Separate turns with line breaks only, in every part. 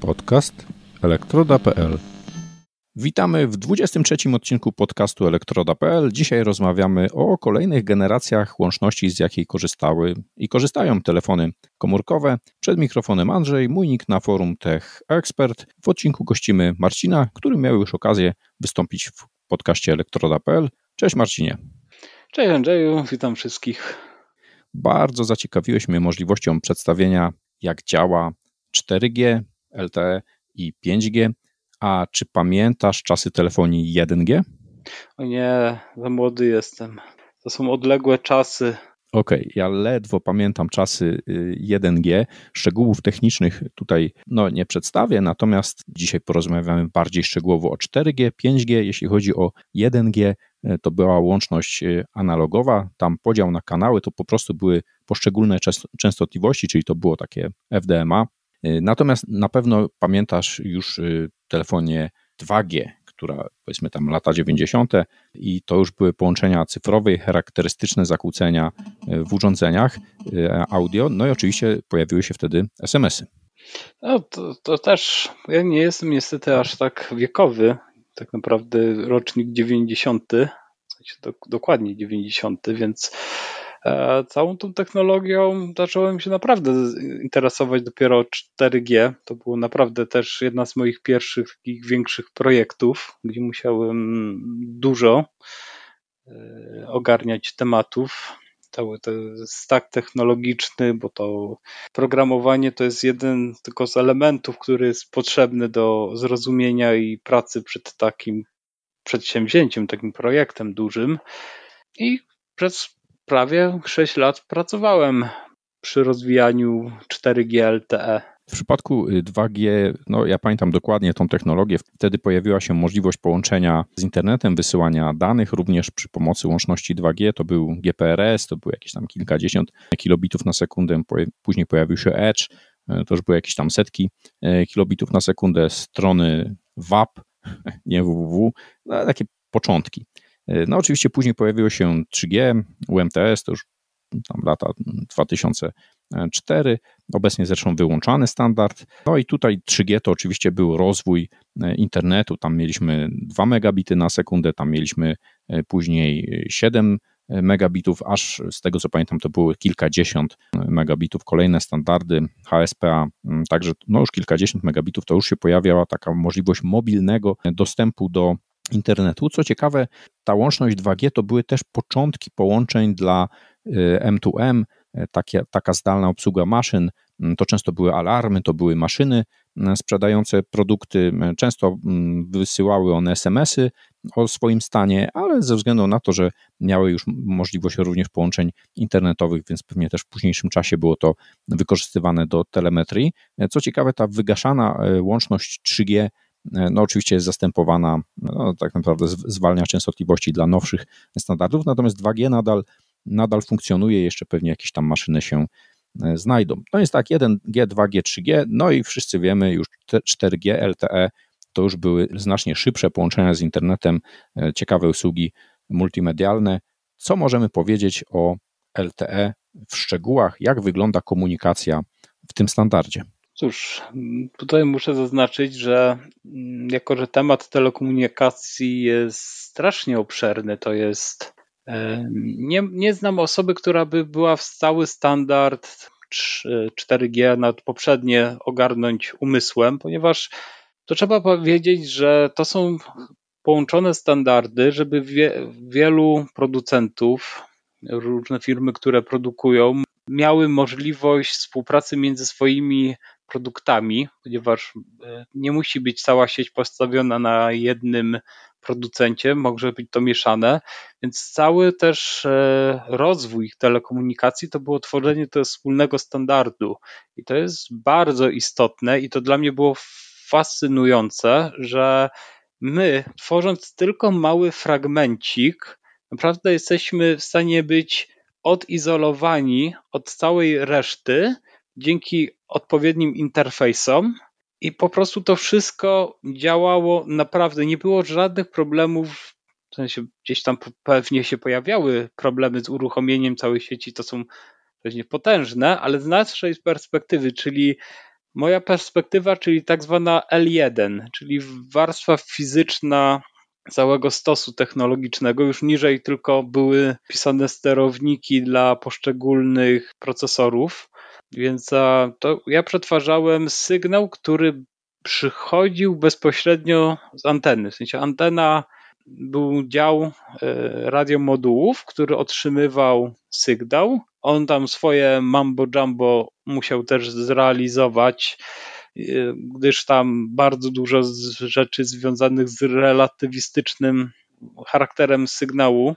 Podcast elektroda.pl Witamy w 23 odcinku podcastu elektroda.pl. Dzisiaj rozmawiamy o kolejnych generacjach łączności, z jakiej korzystały i korzystają telefony komórkowe. Przed mikrofonem Andrzej, mój nick na forum Tech Expert. W odcinku gościmy Marcina, który miał już okazję wystąpić w podcaście elektroda.pl. Cześć Marcinie.
Cześć Andrzeju, witam wszystkich.
Bardzo zaciekawiłeś mnie możliwością przedstawienia, jak działa 4G, LTE i 5G. A czy pamiętasz czasy telefonii 1G?
O nie, za młody jestem. To są odległe czasy.
Okej, okay, ja ledwo pamiętam czasy 1G. Y, Szczegółów technicznych tutaj no, nie przedstawię, natomiast dzisiaj porozmawiamy bardziej szczegółowo o 4G, 5G. Jeśli chodzi o 1G, y, to była łączność y, analogowa. Tam podział na kanały to po prostu były poszczególne częstotliwości, czyli to było takie FDMA. Natomiast na pewno pamiętasz już telefonie 2G, która powiedzmy tam lata 90. i to już były połączenia cyfrowe, charakterystyczne zakłócenia e, w urządzeniach audio, no i oczywiście pojawiły się wtedy SMS-y.
No to, to też, ja nie jestem niestety aż tak wiekowy, tak naprawdę rocznik 90, w sensie dokładnie 90, więc całą tą technologią zacząłem się naprawdę interesować dopiero 4G. To było naprawdę też jedna z moich pierwszych takich większych projektów, gdzie musiałem dużo e, ogarniać tematów. Cały ten stack technologiczny, bo to programowanie to jest jeden tylko z elementów, który jest potrzebny do zrozumienia i pracy przed takim przedsięwzięciem, takim projektem dużym. I przez prawie 6 lat pracowałem przy rozwijaniu 4G LTE.
W przypadku 2G, y, no ja pamiętam dokładnie tą technologię, wtedy pojawiła się możliwość połączenia z internetem, wysyłania danych również przy pomocy łączności 2G. To był GPRS, to było jakieś tam kilkadziesiąt kilobitów na sekundę, później pojawił się Edge, y, to już były jakieś tam setki y, kilobitów na sekundę, strony WAP, nie www, no, takie początki. No oczywiście później pojawiło się 3G, UMTS, to już tam lata 2004, obecnie zresztą wyłączany standard. No i tutaj 3G to oczywiście był rozwój e, internetu, tam mieliśmy 2 megabity na sekundę, tam mieliśmy e, później 7 megabitów, aż z tego co pamiętam to były kilkadziesiąt megabitów, kolejne standardy HSPA, także no już kilkadziesiąt megabitów, to już się pojawiała taka możliwość mobilnego dostępu do internetu. Co ciekawe, ta łączność 2G to były też początki połączeń dla M2M, y, takie, taka zdalna obsługa maszyn. Mm, to często były alarmy, to były maszyny mm, sprzedające produkty. Mm, często wysyłały one SMS-y o swoim stanie, ale ze względu na to, że miały już możliwość również połączeń internetowych, więc pewnie też w późniejszym czasie było to wykorzystywane do telemetrii. Co ciekawe, ta wygaszana y, łączność 3G E, no oczywiście jest zastępowana, no, tak naprawdę zwalnia częstotliwości dla nowszych standardów, natomiast 2G nadal, nadal funkcjonuje, jeszcze pewnie jakieś tam maszyny się e, znajdą. No jest tak 1G, 2G, 3G, no i wszyscy wiemy już 4G, LTE to już były znacznie szybsze połączenia z internetem, e, ciekawe usługi multimedialne. Co możemy powiedzieć o LTE w szczegółach, jak wygląda komunikacja w tym standardzie?
Cóż, tutaj muszę zaznaczyć, że jako, że temat telekomunikacji jest strasznie obszerny, to jest. E, nie, nie znam osoby, która by była w cały standard 4G nad poprzednie ogarnąć umysłem, ponieważ to trzeba powiedzieć, że to są połączone standardy, żeby wie, wielu producentów, różne firmy, które produkują, miały możliwość współpracy między swoimi produktami, ponieważ e, nie musi być cała sieć postawiona na jednym producencie, może być to mieszane, więc cały też e, rozwój telekomunikacji to było tworzenie tego wspólnego standardu. I to jest bardzo istotne i to dla mnie było fascynujące, że my tworząc tylko mały fragmencik, naprawdę jesteśmy w stanie być odizolowani od całej reszty dzięki odpowiednim interfejsom i po prostu to wszystko działało naprawdę. Nie było żadnych problemów. W sensie gdzieś tam pewnie się pojawiały problemy z uruchomieniem całej sieci, to są pewnie potężne, ale z naszej perspektywy, czyli moja perspektywa, czyli tak zwana L1, czyli warstwa fizyczna całego stosu technologicznego. Już niżej tylko były pisane sterowniki dla poszczególnych procesorów. Więc to ja przetwarzałem sygnał, który przychodził bezpośrednio z anteny. W sensie antena był dział e, radiomodułów, który otrzymywał sygnał. On tam swoje mambo jumbo musiał też zrealizować, e, gdyż tam bardzo dużo rzeczy związanych z relatywistycznym charakterem sygnału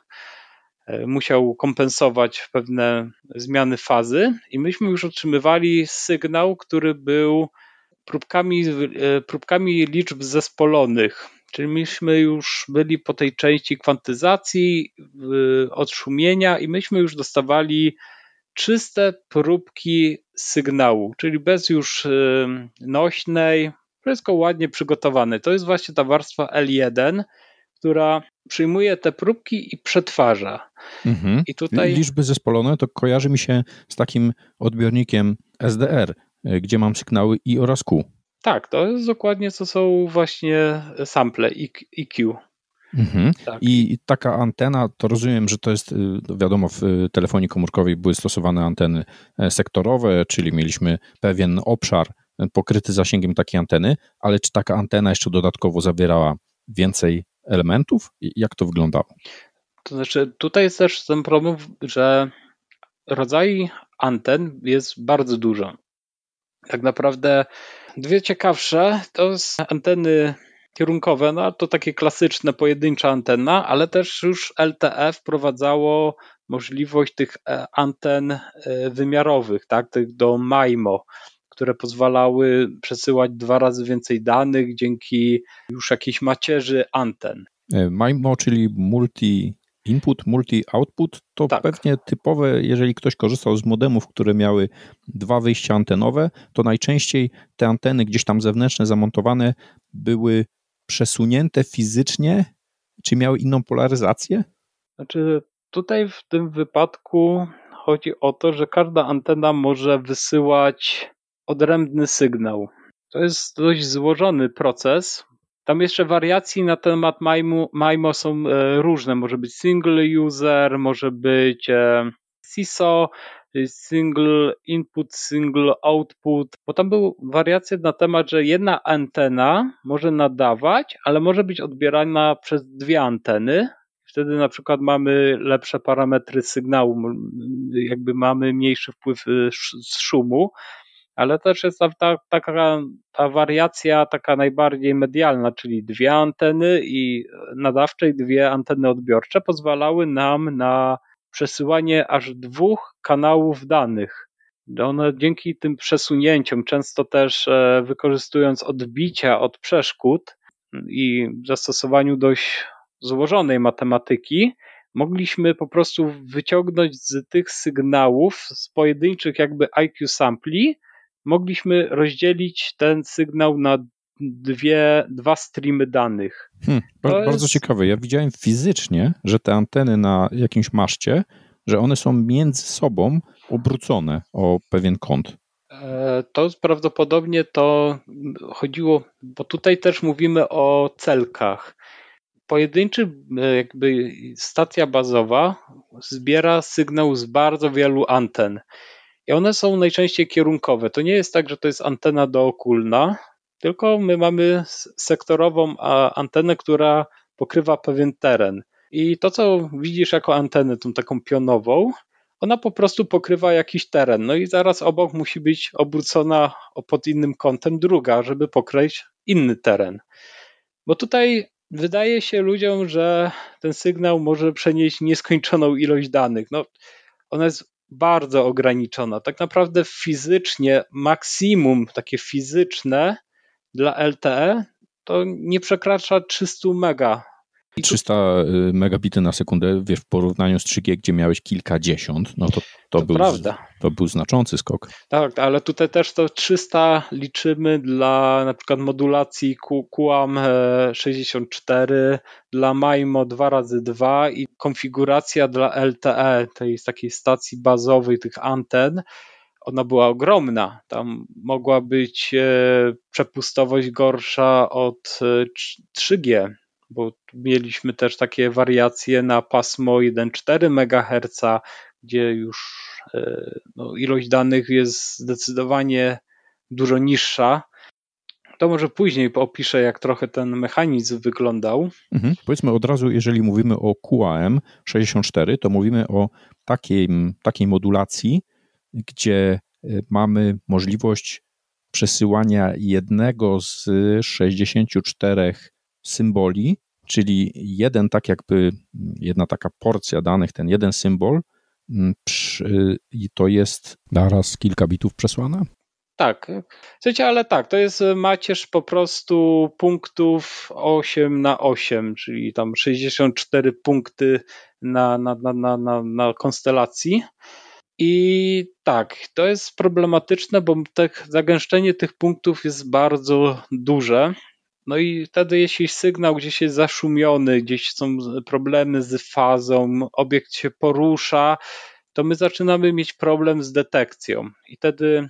musiał kompensować pewne zmiany fazy i myśmy już otrzymywali sygnał, który był próbkami, próbkami liczb zespolonych. Czyli myśmy już byli po tej części kwantyzacji, odszumienia i myśmy już dostawali czyste próbki sygnału, czyli bez już y, nośnej, wszystko ładnie przygotowane. To jest właśnie ta warstwa L1, która przyjmuje te próbki i przetwarza.
Mhm. I tutaj... Liczby zespolone to kojarzy mi się z takim odbiornikiem SDR, y, gdzie mam sygnały I oraz Q.
Tak, to jest dokładnie co są właśnie sample EQ.
Mhm. Tak. I taka antena, to rozumiem, że to jest, y, wiadomo, w telefonii komórkowej były stosowane anteny e, sektorowe, czyli mieliśmy pewien obszar e, pokryty zasięgiem takiej anteny, ale czy taka antena jeszcze dodatkowo zawierała więcej elementów? Jak to wyglądało?
To znaczy, tutaj jest też ten problem, że rodzajów anten jest bardzo dużo. Tak naprawdę Dwie ciekawsze to są anteny kierunkowe, no to takie klasyczne, pojedyncza antena, ale też już LTE wprowadzało możliwość tych e, anten e, wymiarowych, tak, tych do MIMO, które pozwalały przesyłać dwa razy więcej danych dzięki już jakiejś macierzy anten.
E, MIMO, czyli multi Input, multi-output to tak. pewnie typowe, jeżeli ktoś korzystał z modemów, które miały dwa wyjścia antenowe, to najczęściej te anteny gdzieś tam zewnętrzne zamontowane były przesunięte fizycznie, czy miały inną polaryzację?
Znaczy, tutaj w tym wypadku chodzi o to, że każda antena może wysyłać odrębny sygnał. To jest dość złożony proces, tam jeszcze wariacji na temat MIMO, MIMO są e, różne. Może być single user, może być CISO, e, single input, single output, bo tam były wariacje na temat, że jedna antena może nadawać, ale może być odbierana przez dwie anteny. Wtedy na przykład mamy lepsze parametry sygnału, jakby mamy mniejszy wpływ e, z szumu ale też jest ta, taka ta wariacja taka najbardziej medialna, czyli dwie anteny i nadawcze i dwie anteny odbiorcze pozwalały nam na przesyłanie aż dwóch kanałów danych. One dzięki tym przesunięciom, często też e, wykorzystując odbicia od przeszkód i zastosowaniu dość złożonej matematyki, mogliśmy po prostu wyciągnąć z tych sygnałów, z pojedynczych jakby IQ sampli, mogliśmy rozdzielić ten sygnał na dwie, dwa streamy danych.
Hmm, bardzo jest... ciekawe. Ja widziałem fizycznie, że te anteny na jakimś maszcie, że one są między sobą obrócone o pewien kąt.
E, to prawdopodobnie to chodziło, bo tutaj też mówimy o celkach. Pojedynczy e, jakby stacja bazowa zbiera sygnał z bardzo wielu anten. I one są najczęściej kierunkowe. To nie jest tak, że to jest antena dookulna, tylko my mamy sektorową antenę, która pokrywa pewien teren. I to, co widzisz jako antenę, tą taką pionową, ona po prostu pokrywa jakiś teren. No i zaraz obok musi być obrócona pod innym kątem druga, żeby pokryć inny teren. Bo tutaj wydaje się ludziom, że ten sygnał może przenieść nieskończoną ilość danych. No, ona jest bardzo ograniczona. Tak naprawdę fizycznie maksimum takie fizyczne dla LTE to nie przekracza 300 mega
300 y, megabity na sekundę, wiesz, w porównaniu z 3G, gdzie miałeś kilkadziesiąt, no to, to, to był, prawda. to był znaczący skok.
Tak, ale tutaj też to 300 liczymy dla na przykład modulacji QAM 64, e, dla MIMO 2x2 i konfiguracja dla LTE, tej takiej stacji bazowej tych anten, ona była ogromna. Tam mogła być e, przepustowość gorsza od 3G, e, bo mieliśmy też takie wariacje na pasmo 1,4 MHz, gdzie już e, no, ilość danych jest zdecydowanie dużo niższa. To może później opiszę, jak trochę ten mechanizm wyglądał.
Mhm. Powiedzmy od razu, jeżeli mówimy o QAM 64, to mówimy o takiej, takiej modulacji, gdzie e, mamy możliwość przesyłania jednego z 64 symboli, czyli jeden tak jakby, jedna taka porcja danych, ten jeden symbol, i to jest naraz kilka bitów przesłane?
Tak. Słuchajcie, ale tak, to jest macierz po prostu punktów 8 na 8, czyli tam 64 punkty na, na, na, na, na konstelacji. I tak, to jest problematyczne, bo te, zagęszczenie tych punktów jest bardzo duże. No i wtedy, jeśli sygnał gdzieś jest zaszumiony, gdzieś są problemy z fazą, obiekt się porusza, to my zaczynamy mieć problem z detekcją. I wtedy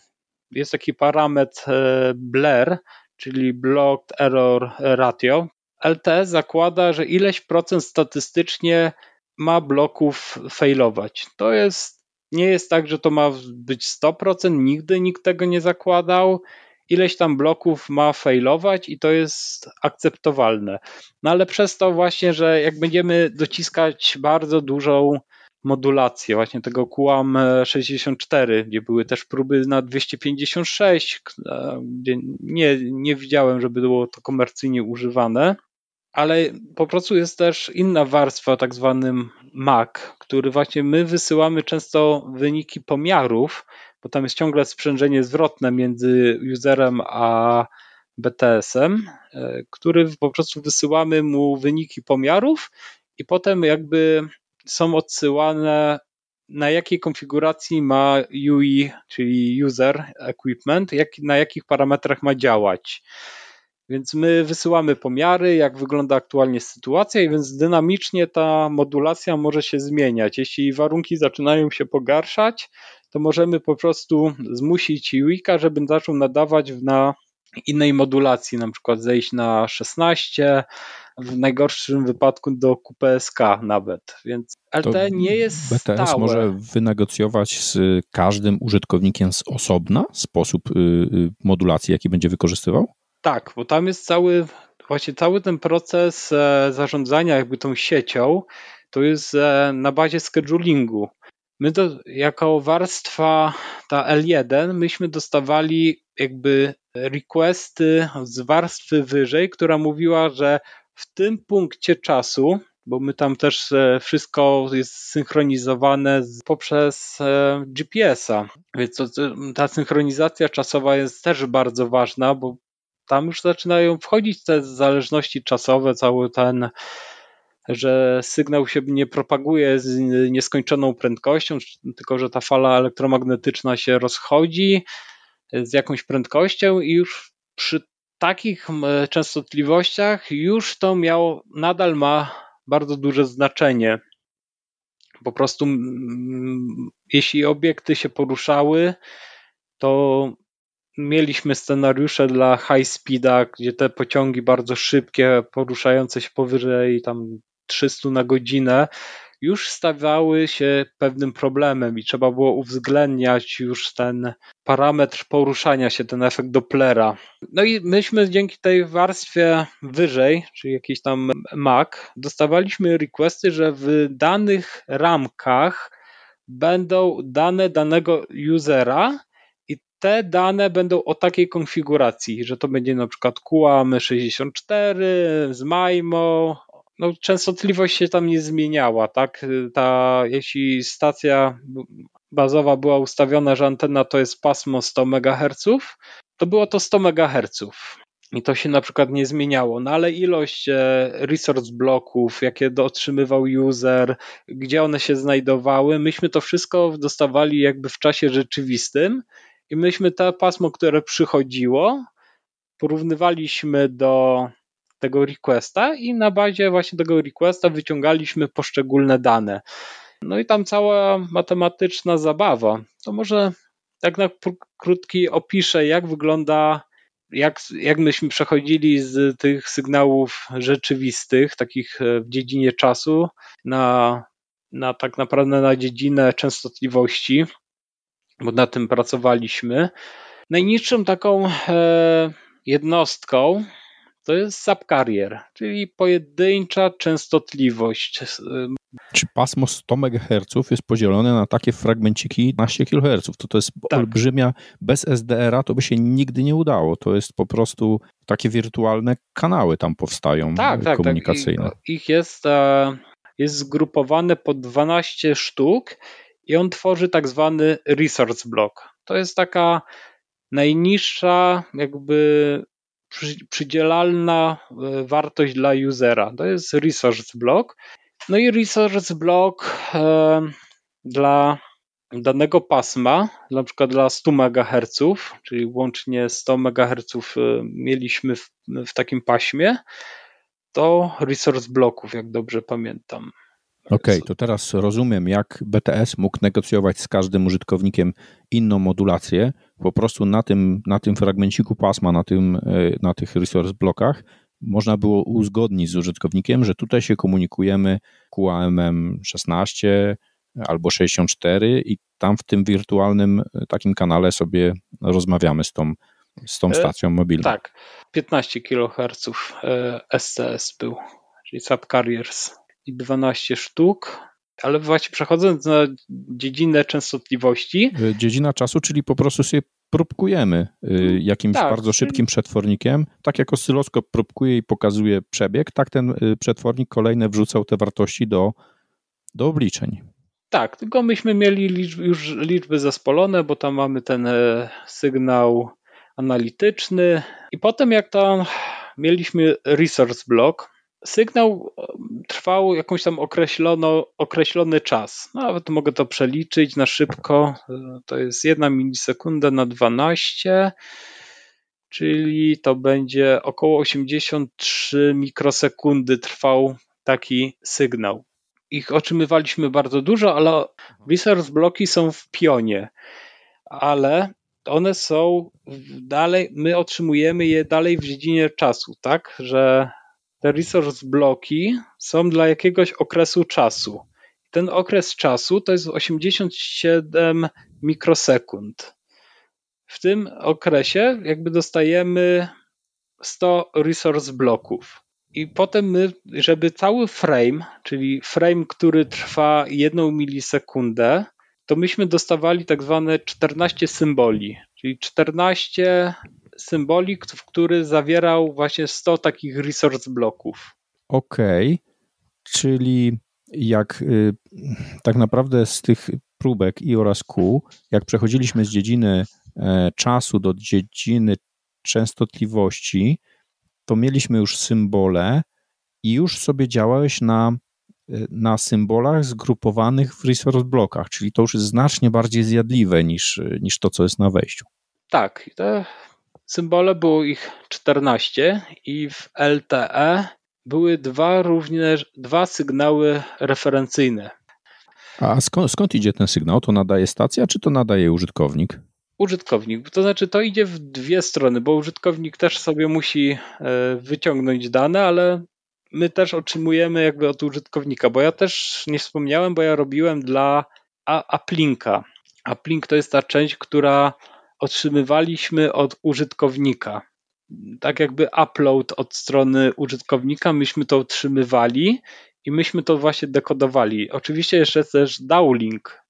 jest taki parametr e, BLER, czyli Blocked Error Ratio. LT zakłada, że ileś procent statystycznie ma bloków failować. To jest, nie jest tak, że to ma być 100%, nigdy nikt tego nie zakładał. Ileś tam bloków ma failować i to jest akceptowalne. No ale przez to właśnie, że jak będziemy dociskać bardzo dużą modulację właśnie tego QAM 64, gdzie były też próby na 256, gdzie nie, nie widziałem, żeby było to komercyjnie używane, ale po prostu jest też inna warstwa, tak zwanym MAC, który właśnie my wysyłamy często wyniki pomiarów, bo tam jest ciągle sprzężenie zwrotne między userem a BTS-em, e, który po prostu wysyłamy mu wyniki pomiarów i potem jakby są odsyłane na jakiej konfiguracji ma UI, czyli user equipment, jak, na jakich parametrach ma działać. Więc my wysyłamy pomiary, jak wygląda aktualnie sytuacja, i więc dynamicznie ta modulacja może się zmieniać. Jeśli warunki zaczynają się pogarszać, to możemy po prostu zmusić UIKA, żeby zaczął nadawać na innej modulacji, na przykład zejść na 16, w najgorszym wypadku do QPSK nawet, więc LT nie jest
BTS
stałe.
może wynegocjować z każdym użytkownikiem z osobna sposób y, y, modulacji, jaki będzie wykorzystywał?
Tak, bo tam jest cały, właśnie cały ten proces e, zarządzania jakby tą siecią, to jest e, na bazie schedulingu. My to, jako warstwa ta L1, myśmy dostawali jakby requesty z warstwy wyżej, która mówiła, że w tym punkcie czasu, bo my tam też e, wszystko jest synchronizowane poprzez GPS-a, więc to, ta synchronizacja czasowa jest też bardzo ważna, bo tam już zaczynają wchodzić te zależności czasowe, cały ten że sygnał się nie propaguje z nieskończoną prędkością, tylko że ta fala elektromagnetyczna się rozchodzi z jakąś prędkością i już przy takich częstotliwościach już to miało, nadal ma bardzo duże znaczenie. Po prostu, jeśli obiekty się poruszały, to mieliśmy scenariusze dla high speeda, gdzie te pociągi bardzo szybkie, poruszające się powyżej tam 300 na godzinę, już stawały się pewnym problemem i trzeba było uwzględniać już ten parametr poruszania się, ten efekt Dopplera. No i myśmy dzięki tej warstwie wyżej, czyli jakiś tam Mac, dostawaliśmy requesty, że w danych ramkach będą dane danego usera te dane będą o takiej konfiguracji, że to będzie na przykład QAM64 z MIMO, no, częstotliwość się tam nie zmieniała, tak? Ta, jeśli stacja bazowa była ustawiona, że antena to jest pasmo 100 MHz, to było to 100 MHz. I to się na przykład nie zmieniało, no ale ilość e, resource bloków, jakie otrzymywał user, gdzie one się znajdowały, myśmy to wszystko dostawali jakby w czasie rzeczywistym i myśmy to pasmo, które przychodziło, porównywaliśmy do tego requesta i na bazie właśnie tego requesta wyciągaliśmy poszczególne dane. No i tam cała matematyczna zabawa. To może tak na krótki opiszę, jak wygląda, jak, jak myśmy przechodzili z tych sygnałów rzeczywistych, takich e, w dziedzinie czasu, na, na tak naprawdę na dziedzinę częstotliwości, bo na tym pracowaliśmy. Najniższą taką e, jednostką to jest subcarrier, czyli pojedyncza częstotliwość.
Czy pasmo 100 MHz jest podzielone na takie fragmenciki 12 kHz? To to jest tak. olbrzymia, bez SDR-a to by się nigdy nie udało. To jest po prostu takie wirtualne kanały tam powstają tak, tak, komunikacyjne. Tak.
Ich jest, e, jest zgrupowane po 12 sztuk i on tworzy tak zwany resource block. To jest taka najniższa jakby przydzielalna e, wartość dla usera. To jest resource block. No i resource block e, dla danego pasma, na przykład dla 100 MHz, czyli łącznie 100 MHz e, mieliśmy w, takim paśmie, to resource blocków, jak dobrze pamiętam.
Okej, okay, to teraz rozumiem, jak BTS mógł negocjować z każdym użytkownikiem inną modulację. Po prostu na tym, na tym fragmenciku pasma, na, tym, e, na tych resource blokach, można było uzgodnić z użytkownikiem, że tutaj się komunikujemy QAM 16 albo 64 i tam w tym wirtualnym e, takim kanale sobie rozmawiamy z tą, z tą e, stacją mobilną.
Tak, 15 kHz SCS był, czyli subcarriers i 12 sztuk, ale właśnie przechodząc na dziedzinę częstotliwości.
Y, dziedzina czasu, czyli po prostu sobie próbkujemy y, jakimś tak, bardzo szybkim przetwornikiem. Tak jak oscyloskop próbkuje i pokazuje przebieg, tak ten y, przetwornik kolejne wrzucał te wartości do, do obliczeń.
Tak, tylko myśmy mieli liczby, już liczby zespolone, bo tam mamy ten e, sygnał analityczny i potem jak tam mieliśmy resource block, sygnał trwał jakąś tam określono, określony czas. Nawet mogę to przeliczyć na szybko. To jest 1 milisekunda na 12, czyli to będzie około 83 mikrosekundy trwał taki sygnał. Ich otrzymywaliśmy bardzo dużo, ale resource bloki są w pionie, ale one są dalej, my otrzymujemy je dalej w dziedzinie czasu, tak, że te resource bloki są dla jakiegoś okresu czasu. Ten okres czasu to jest 87 mikrosekund. W tym okresie jakby dostajemy 100 resource bloków. I potem my, żeby cały frame, czyli frame, który trwa jedną milisekundę, to myśmy dostawali tak zwane 14 symboli, czyli 14 symbolik, który zawierał właśnie 100 takich resource bloków.
Okej, okay. czyli jak y, tak naprawdę z tych próbek i oraz Q, jak przechodziliśmy z dziedziny e, czasu do dziedziny częstotliwości, to mieliśmy już symbole i już sobie działałeś na, e, na symbolach zgrupowanych w resource blokach, czyli to już jest znacznie bardziej zjadliwe niż, niż to, co jest na wejściu.
Tak, to Symbole było ich 14 i w LTE były dwa również dwa sygnały referencyjne.
A skąd, skąd idzie ten sygnał? To nadaje stacja, czy to nadaje użytkownik?
Użytkownik. To znaczy, to idzie w dwie strony, bo użytkownik też sobie musi e, wyciągnąć dane, ale my też otrzymujemy jakby od użytkownika, bo ja też nie wspomniałem, bo ja robiłem dla Aplinka. Aplink to jest ta część, która otrzymywaliśmy od użytkownika. Tak jakby upload od strony użytkownika, myśmy to otrzymywali i myśmy to właśnie dekodowali. Oczywiście jeszcze też downlink,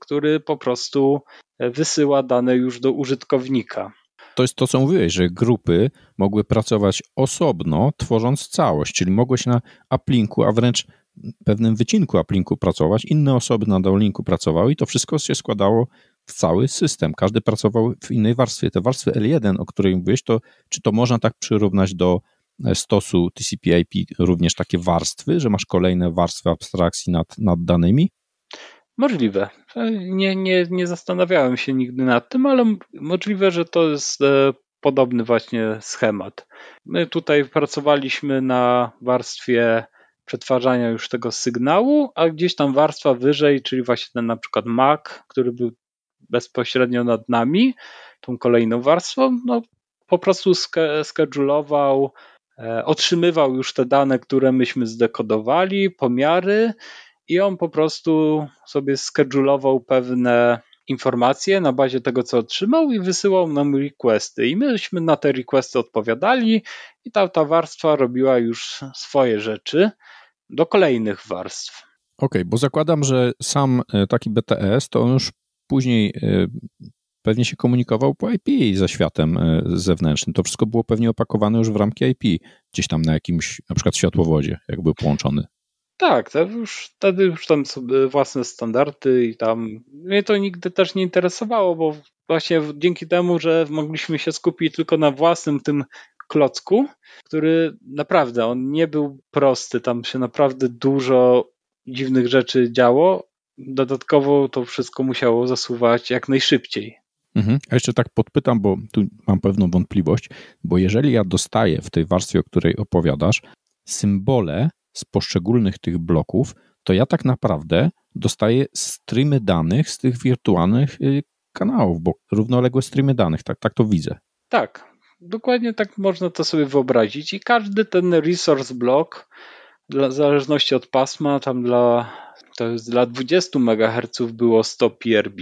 który po prostu wysyła dane już do użytkownika.
To jest to, co mówiłeś, że grupy mogły pracować osobno, tworząc całość, czyli mogłeś na uplinku, a wręcz pewnym wycinku uplinku pracować, inne osoby na downlinku pracowały i to wszystko się składało cały system. Każdy pracował w innej warstwie. Te warstwy L1, o której mówiłeś, to czy to można tak przyrównać do e, stosu TCP/IP również takie warstwy, że masz kolejne warstwy abstrakcji nad, nad danymi?
Możliwe. E, nie, nie, nie zastanawiałem się nigdy nad tym, ale możliwe, że to jest e, podobny właśnie schemat. My tutaj pracowaliśmy na warstwie przetwarzania już tego sygnału, a gdzieś tam warstwa wyżej, czyli właśnie ten na przykład MAC, który był bezpośrednio nad nami, tą kolejną warstwą, no po prostu schedulował, e, otrzymywał już te dane, które myśmy zdekodowali, pomiary i on po prostu sobie schedulował pewne informacje na bazie tego, co otrzymał i wysyłał nam requesty. I myśmy na te requesty odpowiadali i ta, ta warstwa robiła już swoje rzeczy do kolejnych warstw.
Okej, okay, bo zakładam, że sam e, taki BTS to już później e, pewnie się komunikował po IP ze światem e, zewnętrznym. To wszystko było pewnie opakowane już w ramki IP, gdzieś tam na jakimś, na przykład światłowodzie, jak był połączony.
Tak, to już, wtedy już tam sobie własne standardy i tam mnie to nigdy też nie interesowało, bo właśnie dzięki temu, że mogliśmy się skupić tylko na własnym tym klocku, który naprawdę on nie był prosty, tam się naprawdę dużo dziwnych rzeczy działo. Dodatkowo to wszystko musiało zasuwać jak najszybciej.
Mhm. A jeszcze tak podpytam, bo tu mam pewną wątpliwość, bo jeżeli ja dostaję w tej warstwie, o której opowiadasz, symbole z poszczególnych tych bloków, to ja tak naprawdę dostaję streamy danych z tych wirtualnych y, kanałów, bo równoległe streamy danych, tak, tak to widzę.
Tak, dokładnie tak można to sobie wyobrazić i każdy ten resource block, w zależności od pasma, tam dla, to jest dla 20 MHz było 100 PRB.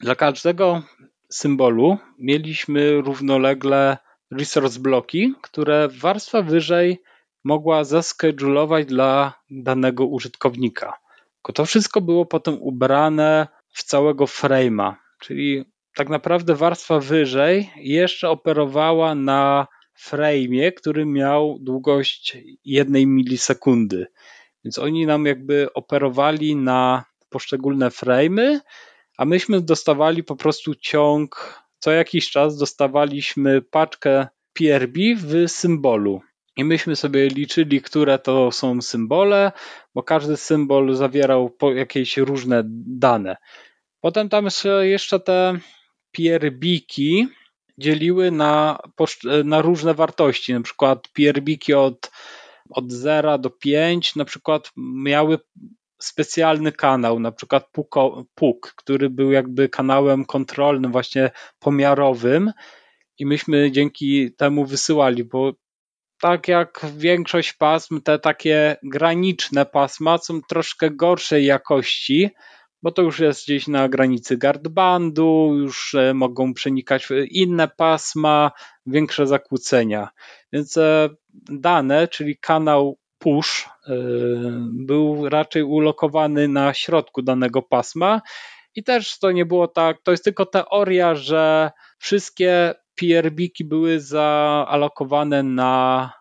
Dla każdego symbolu mieliśmy równolegle resource bloki, które warstwa wyżej mogła zaschedulować dla danego użytkownika. Tylko to wszystko było potem ubrane w całego frame'a, czyli tak naprawdę warstwa wyżej jeszcze operowała na frame'ie, który miał długość jednej milisekundy. Więc oni nam jakby operowali na poszczególne frame'y, a myśmy dostawali po prostu ciąg, co jakiś czas dostawaliśmy paczkę PRB w symbolu. I myśmy sobie liczyli, które to są symbole, bo każdy symbol zawierał jakieś różne dane. Potem tam jeszcze te pierbiki dzieliły na, na różne wartości. Na przykład pierbiki od, od 0 do 5 na przykład miały specjalny kanał, na przykład PUK, który był jakby kanałem kontrolnym, właśnie pomiarowym. I myśmy dzięki temu wysyłali, bo tak jak większość pasm, te takie graniczne pasma są troszkę gorszej jakości, bo to już jest gdzieś na granicy gardbandu, już e, mogą przenikać w inne pasma, większe zakłócenia. Więc e, dane, czyli kanał push, e, był raczej ulokowany na środku danego pasma. I też to nie było tak, to jest tylko teoria, że wszystkie PRB-ki były zaalokowane na,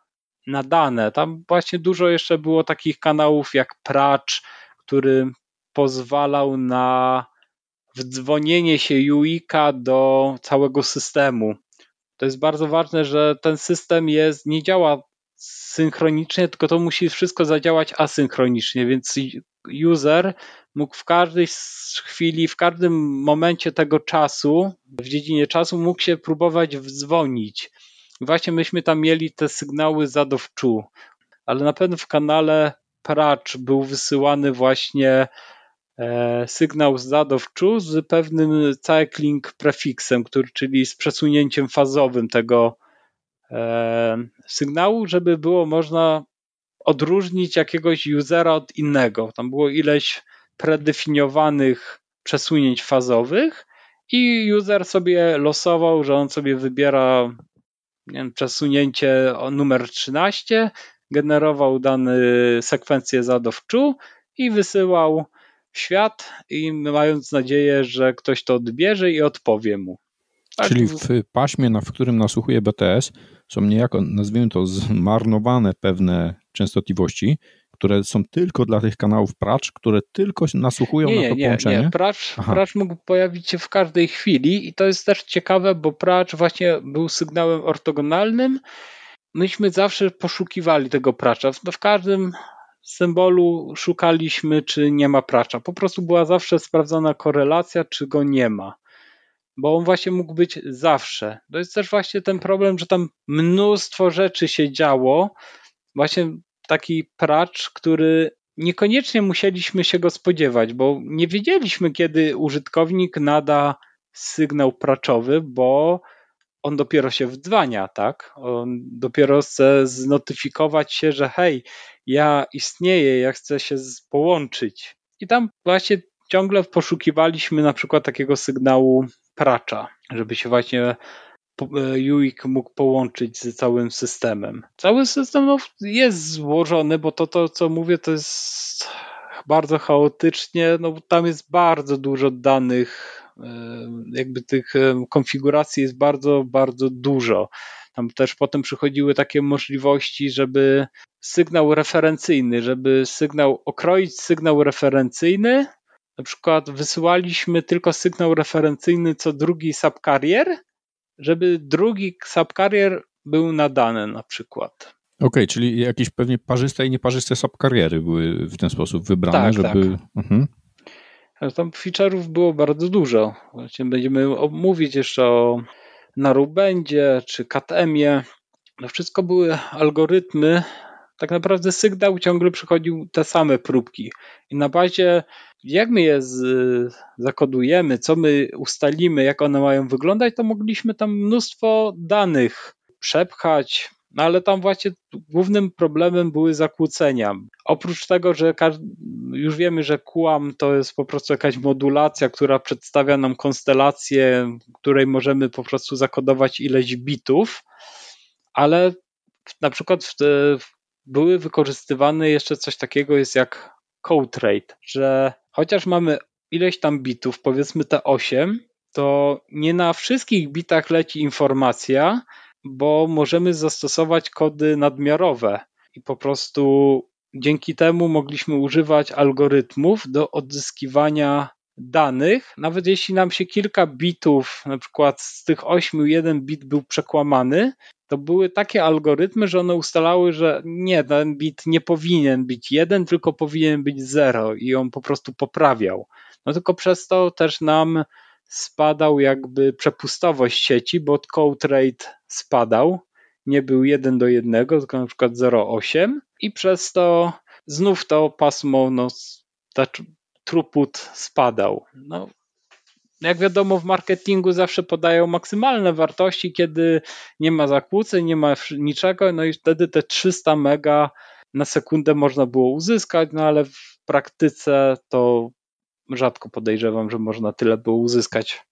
na dane. Tam właśnie dużo jeszcze było takich kanałów jak Pracz, który pozwalał na wdzwonienie się UIKA do całego systemu. To jest bardzo ważne, że ten system jest, nie działa synchronicznie, tylko to musi wszystko zadziałać asynchronicznie, więc user mógł w każdej chwili, w każdym momencie tego czasu, w dziedzinie czasu, mógł się próbować wdzwonić. Właśnie myśmy tam mieli te sygnały zadowczu, ale na pewno w kanale Pracz był wysyłany właśnie e, sygnał zadowczu z pewnym cycling prefiksem, który, czyli z przesunięciem fazowym tego e, sygnału, żeby było można odróżnić jakiegoś usera od innego. Tam było ileś predefiniowanych przesunięć fazowych i user sobie losował, że on sobie wybiera wiem, przesunięcie numer 13, generował dane sekwencję zadowczu i wysyłał świat i mając nadzieję, że ktoś to odbierze i odpowie mu.
Tak. Czyli w paśmie, w którym nasłuchuje BTS, są niejako, nazwijmy to, zmarnowane pewne częstotliwości, które są tylko dla tych kanałów pracz, które tylko nasłuchują nie, na to
nie,
połączenie?
Nie, pracz, pracz mógł pojawić się w każdej chwili i to jest też ciekawe, bo pracz właśnie był sygnałem ortogonalnym. Myśmy zawsze poszukiwali tego pracza. No w każdym symbolu szukaliśmy, czy nie ma pracza. Po prostu była zawsze sprawdzona korelacja, czy go nie ma bo on właśnie mógł być zawsze. To jest też właśnie ten problem, że tam mnóstwo rzeczy się działo. Właśnie taki pracz, który niekoniecznie musieliśmy się go spodziewać, bo nie wiedzieliśmy, kiedy użytkownik nada sygnał praczowy, bo on dopiero się wdzwania, tak? On dopiero chce znotyfikować się, że hej, ja istnieję, ja chcę się połączyć. I tam właśnie ciągle poszukiwaliśmy na przykład takiego sygnału pracza, żeby się właśnie UIK mógł połączyć z całym systemem. Cały system no, jest złożony, bo to, to, co mówię, to jest bardzo chaotycznie, no tam jest bardzo dużo danych, jakby tych konfiguracji jest bardzo, bardzo dużo. Tam też potem przychodziły takie możliwości, żeby sygnał referencyjny, żeby sygnał okroić sygnał referencyjny. Na przykład wysyłaliśmy tylko sygnał referencyjny co drugi subcarrier, żeby drugi subcarrier był nadany na przykład.
Okej, okay, czyli jakieś pewnie parzyste i nieparzyste subkariery były w ten sposób wybrane, tak, żeby... Tak. Mhm.
Tam feature'ów było bardzo dużo. Właśnie będziemy mówić jeszcze o Narubendzie czy KTM-ie. To wszystko były algorytmy. Tak naprawdę sygnał ciągle przychodził te same próbki. I na bazie, jak my je z, zakodujemy, co my ustalimy, jak one mają wyglądać, to mogliśmy tam mnóstwo danych przepchać, no ale tam właśnie głównym problemem były zakłócenia. Oprócz tego, że już wiemy, że QAM to jest po prostu jakaś modulacja, która przedstawia nam konstelację, której możemy po prostu zakodować ileś bitów, ale na przykład w te, były wykorzystywane jeszcze coś takiego jest jak code rate, że chociaż mamy ileś tam bitów, powiedzmy te 8, to nie na wszystkich bitach leci informacja, bo możemy zastosować kody nadmiarowe i po prostu dzięki temu mogliśmy używać algorytmów do odzyskiwania danych, nawet jeśli nam się kilka bitów, na przykład z tych ośmiu jeden bit był przekłamany, to były takie algorytmy, że one ustalały, że nie, ten bit nie powinien być jeden, tylko powinien być zero i on po prostu poprawiał. No tylko przez to też nam spadał jakby przepustowość sieci, bo code rate spadał, nie był 1 do 1, tylko na przykład 0,8 i przez to znów to pasmo, no, ta throughput spadał. No, jak wiadomo, w marketingu zawsze podają maksymalne wartości, kiedy nie ma zakłóceń, nie ma niczego, no i wtedy te 300 mega na sekundę można było uzyskać, no ale w praktyce to rzadko podejrzewam, że można tyle było uzyskać.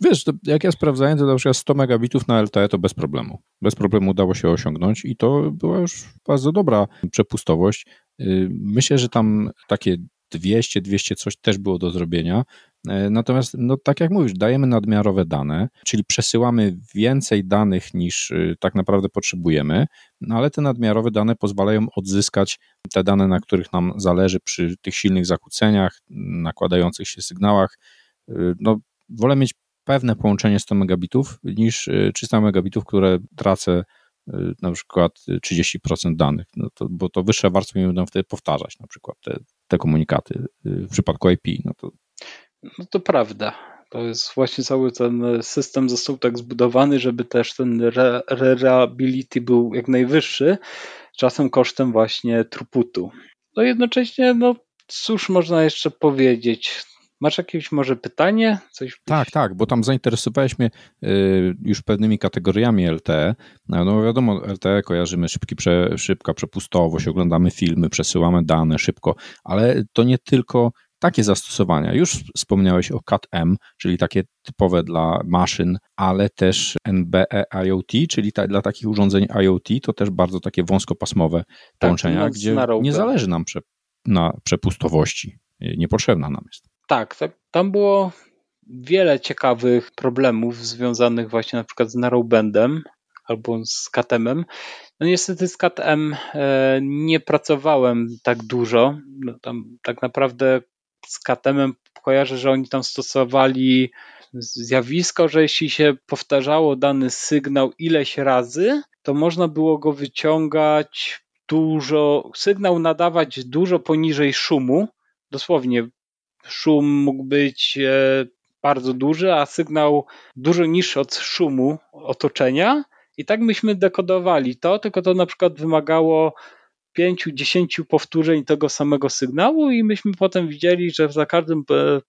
Wiesz, jak ja sprawdzałem, to na przykład 100 megabitów na LTE to bez problemu. Bez problemu udało się osiągnąć i to była już bardzo dobra przepustowość. Y, myślę, że tam takie 200, 200 coś też było do zrobienia. E, natomiast, no, tak jak mówisz, dajemy nadmiarowe dane, czyli przesyłamy więcej danych niż y, tak naprawdę potrzebujemy, no, ale te nadmiarowe dane pozwalają odzyskać te dane, na których nam zależy przy tych silnych zakłóceniach, nakładających się sygnałach. Y, no, wolę mieć pewne połączenie 100 megabitów niż 300 y, megabitów, które tracę na przykład 30% danych, no to, bo to wyższe warstwy mi będą wtedy powtarzać na przykład te, te komunikaty w przypadku IP. No to
no to prawda. To jest właśnie cały ten system został tak zbudowany, żeby też ten reliability był jak najwyższy, czasem kosztem właśnie truputu. No jednocześnie, no cóż można jeszcze powiedzieć? Masz jakieś może pytanie? Coś
tak, tak, bo tam zainteresowałeś mnie y, już pewnymi kategoriami LTE. No, no wiadomo, LTE kojarzymy szybki, prze, szybka przepustowość, oglądamy filmy, przesyłamy dane szybko, ale to nie tylko takie zastosowania. Już wspomniałeś o CAT-M, czyli takie typowe dla maszyn, ale też NBE IoT, czyli ta, dla takich urządzeń IoT, to też bardzo takie wąskopasmowe tak, połączenia, gdzie nie zależy nam prze, na przepustowości. Niepotrzebna nam jest.
Tak, tak, tam było wiele ciekawych problemów związanych właśnie na przykład z narrowbandem albo z KTM-em. No niestety z KTM e, nie pracowałem tak dużo. No tam tak naprawdę z KTM kojarzę, że oni tam stosowali zjawisko, że jeśli się powtarzało dany sygnał ileś razy, to można było go wyciągać dużo, sygnał nadawać dużo poniżej szumu. Dosłownie szum mógł być e, bardzo duży, a sygnał dużo niższy od szumu otoczenia. I tak myśmy dekodowali to, tylko to na przykład wymagało pięciu, dziesięciu powtórzeń tego samego sygnału i myśmy potem widzieli, że za każdym e,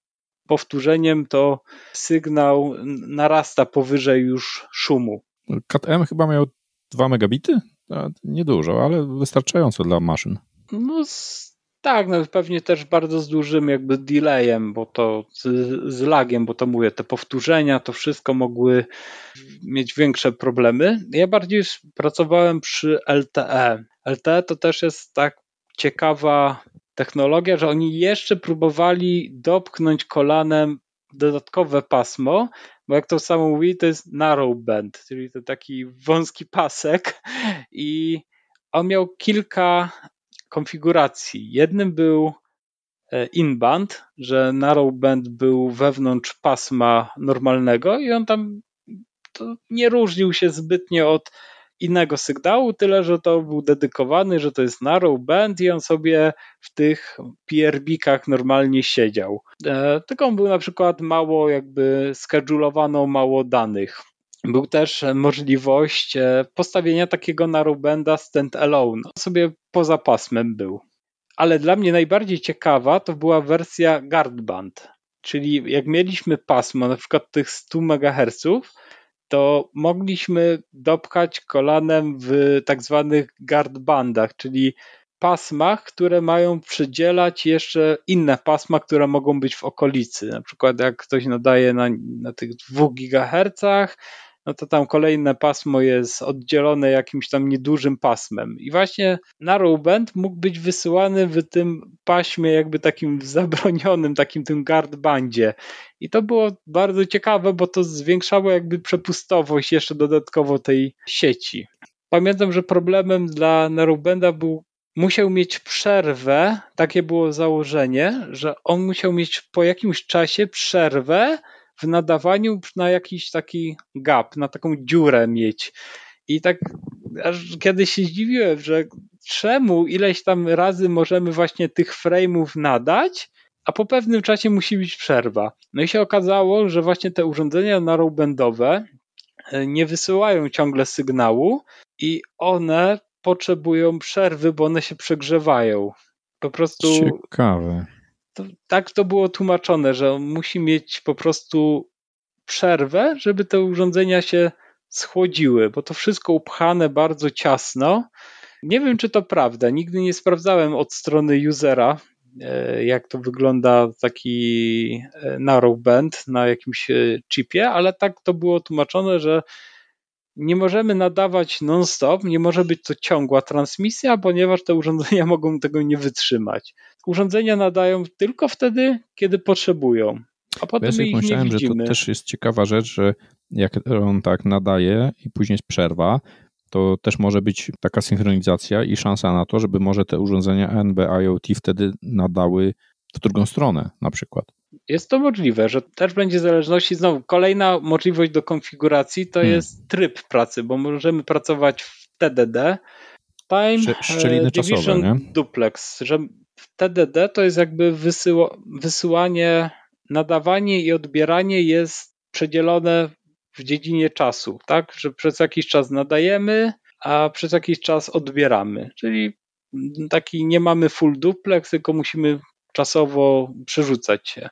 powtórzeniem to sygnał narasta powyżej już szumu.
CAT-M chyba miał 2 megabity? Niedużo, ale wystarczająco dla maszyn.
No tak, no pewnie też bardzo z dużym jakby delayem, bo to z, z lagiem, bo to mówię, te powtórzenia, to wszystko mogły mieć większe problemy. Ja bardziej pracowałem przy LTE. LTE to też jest tak ciekawa technologia, że oni jeszcze próbowali dopchnąć kolanem dodatkowe pasmo, bo jak to samo mówi, to jest narrow band, czyli to taki wąski pasek i on miał kilka konfiguracji. Jednym był e, inband, że narrowband był wewnątrz pasma normalnego i on tam nie różnił się zbytnio od innego sygnału, tyle że to był dedykowany, że to jest narrowband i on sobie w tych PRB-kach normalnie siedział. E, tylko on był na przykład mało jakby skedulowano mało danych. Był też możliwość e, postawienia takiego narrowbanda stand-alone. Sobie poza pasmem był. Ale dla mnie najbardziej ciekawa to była wersja guardband, czyli jak mieliśmy pasmo na przykład tych 100 MHz, to mogliśmy dopchać kolanem w tak zwanych guardbandach, czyli pasmach, które mają przydzielać jeszcze inne pasma, które mogą być w okolicy. Na przykład jak ktoś nadaje na, na tych 2 GHz, no to tam kolejne pasmo jest oddzielone jakimś tam niedużym pasmem. I właśnie narrowband mógł być wysyłany w tym paśmie jakby takim zabronionym, takim tym guardbandzie. I to było bardzo ciekawe, bo to zwiększało jakby przepustowość jeszcze dodatkowo tej sieci. Pamiętam, że problemem dla narrowbanda był musiał mieć przerwę, takie było założenie, że on musiał mieć po jakimś czasie przerwę w nadawaniu na jakiś taki gap, na taką dziurę mieć. I tak aż kiedyś się zdziwiłem, że czemu ileś tam razy możemy właśnie tych frame'ów nadać, a po pewnym czasie musi być przerwa. No i się okazało, że właśnie te urządzenia narrowbandowe e, nie wysyłają ciągle sygnału i one potrzebują przerwy, bo one się przegrzewają. Po prostu.
Ciekawe
to, tak to było tłumaczone, że on musi mieć po prostu przerwę, żeby te urządzenia się schłodziły, bo to wszystko upchane bardzo ciasno. Nie wiem, czy to prawda. Nigdy nie sprawdzałem od strony usera, e, jak to wygląda taki e, narrowband na jakimś e, chipie, ale tak to było tłumaczone, że nie możemy nadawać non-stop, nie może być to ciągła transmisja, ponieważ te urządzenia mogą tego nie wytrzymać. Urządzenia nadają tylko wtedy, kiedy potrzebują. A potem ja ich myślałem,
że to też jest ciekawa rzecz, że jak on tak nadaje i później jest przerwa, to też może być taka synchronizacja i szansa na to, żeby może te urządzenia NB IoT wtedy nadały w drugą stronę na przykład.
Jest to możliwe, że też będzie zależności. Znowu, kolejna możliwość do konfiguracji to hmm. jest tryb pracy, bo możemy pracować w TDD, Time Szczeliny Division czasowe, nie? Duplex, że w TDD to jest jakby wysyłanie, nadawanie i odbieranie jest przedzielone w dziedzinie czasu, tak? Że przez jakiś czas nadajemy, a przez jakiś czas odbieramy. Czyli taki nie mamy full duplex, tylko musimy czasowo przerzucać się.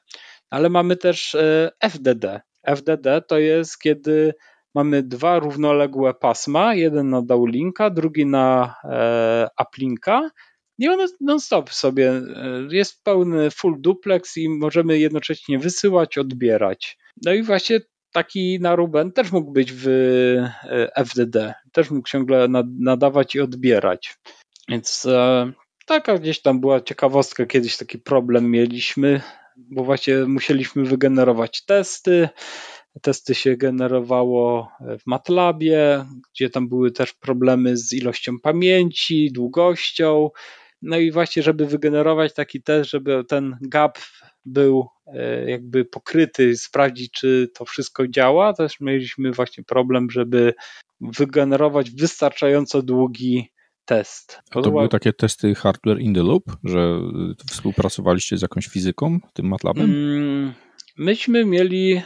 Ale mamy też e, FDD. FDD to jest kiedy mamy dwa równoległe pasma, jeden na downlinka, drugi na e, uplinka i one non-stop sobie e, jest pełny full duplex i możemy jednocześnie wysyłać, odbierać. No i właśnie taki naruben też mógł być w FDD, też mógł ciągle nadawać i odbierać. Więc taka gdzieś tam była ciekawostka, kiedyś taki problem mieliśmy, bo właśnie musieliśmy wygenerować testy. Testy się generowało w MATLABie, gdzie tam były też problemy z ilością pamięci, długością. No i właśnie, żeby wygenerować taki test, żeby ten gap był e, jakby pokryty, sprawdzić, czy to wszystko działa, też mieliśmy właśnie problem, żeby wygenerować wystarczająco długi test.
A to były takie testy hardware in the loop, że współpracowaliście z jakąś fizyką, tym MATLABem? Mm,
myśmy mieli,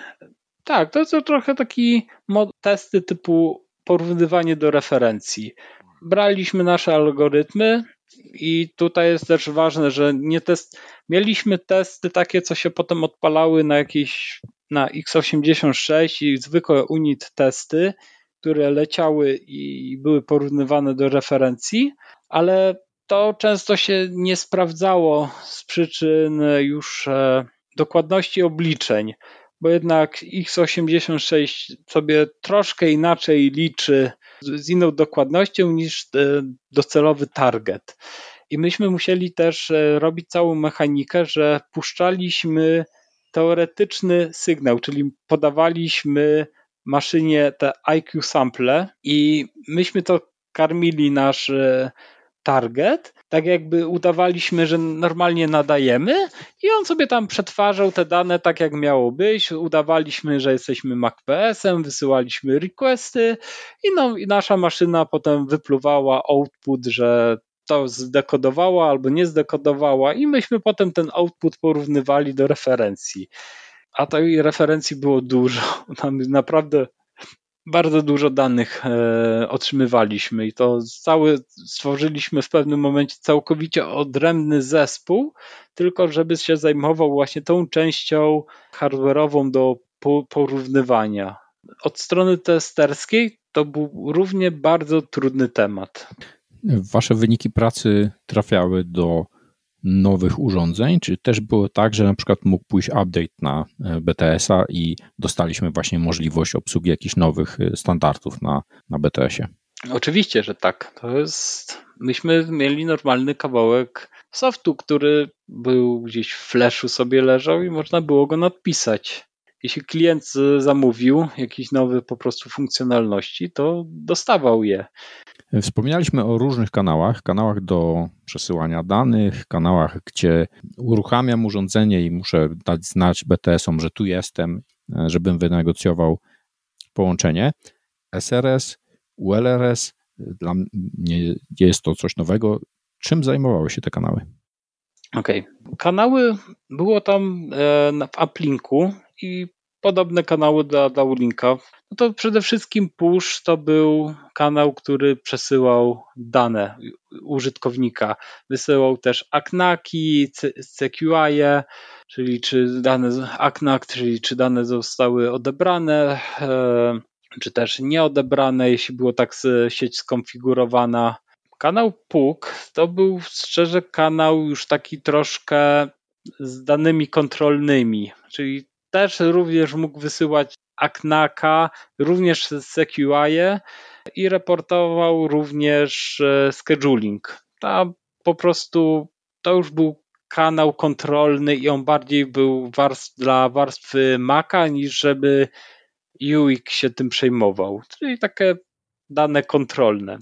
tak, to są trochę taki testy typu porównywanie do referencji. Braliśmy nasze algorytmy, I tutaj jest też ważne, że nie test, mieliśmy testy takie, co się potem odpalały na jakieś na x86 i zwykłe unit testy, które leciały i były porównywane do referencji, ale to często się nie sprawdzało z przyczyn już e, dokładności obliczeń, bo jednak x86 sobie troszkę inaczej liczy z inną dokładnością niż e, docelowy target. I myśmy musieli też e, robić całą mechanikę, że puszczaliśmy teoretyczny sygnał, czyli podawaliśmy maszynie te IQ sample i myśmy to karmili nasz e, target, tak jakby udawaliśmy, że normalnie nadajemy i on sobie tam przetwarzał te dane tak jak miało być, udawaliśmy, że jesteśmy MacPS-em, wysyłaliśmy requesty i, no, i nasza maszyna potem wypluwała output, że to zdekodowała albo nie zdekodowała i myśmy potem ten output porównywali do referencji. A tej referencji było dużo. Tam naprawdę bardzo dużo danych e, otrzymywaliśmy i to cały stworzyliśmy w pewnym momencie całkowicie odrębny zespół, tylko żeby się zajmował właśnie tą częścią hardware'ową do porównywania. Od strony testerskiej to był równie bardzo trudny temat.
Wasze wyniki pracy trafiały do nowych urządzeń, czy też było tak, że na przykład mógł pójść update na e, BTS-a i dostaliśmy właśnie możliwość obsługi jakichś nowych e, standardów na, na BTS-ie?
Oczywiście, że tak. To jest. Myśmy mieli normalny kawałek softu, który był gdzieś w flashu sobie leżał i można było go nadpisać. Jeśli klient zamówił jakieś nowe po prostu funkcjonalności, to dostawał je.
Wspominaliśmy o różnych kanałach, kanałach do przesyłania danych, kanałach, gdzie uruchamiam urządzenie i muszę dać znać BTS-om, że tu jestem, żebym wynegocjował połączenie. SRS, ULRS, dla mnie jest to coś nowego. Czym zajmowały się te kanały?
Okej. Okay. Kanały było tam e, w Uplinku i podobne kanały dla, dla Ulinka. No to przede wszystkim push to był kanał, który przesyłał dane użytkownika. Wysyłał też AKNAKi, CQI, czyli czy dane AKNAK, czyli czy dane zostały odebrane, e, czy też nieodebrane, jeśli było tak sieć skonfigurowana. Kanał PUK to był szczerze kanał już taki troszkę z danymi kontrolnymi, czyli też również mógł wysyłać Aknaka, również CQI i reportował również e, scheduling. Tam po prostu to już był kanał kontrolny i on bardziej był warstw, dla warstwy Maca niż żeby UX się tym przejmował. Czyli takie dane kontrolne.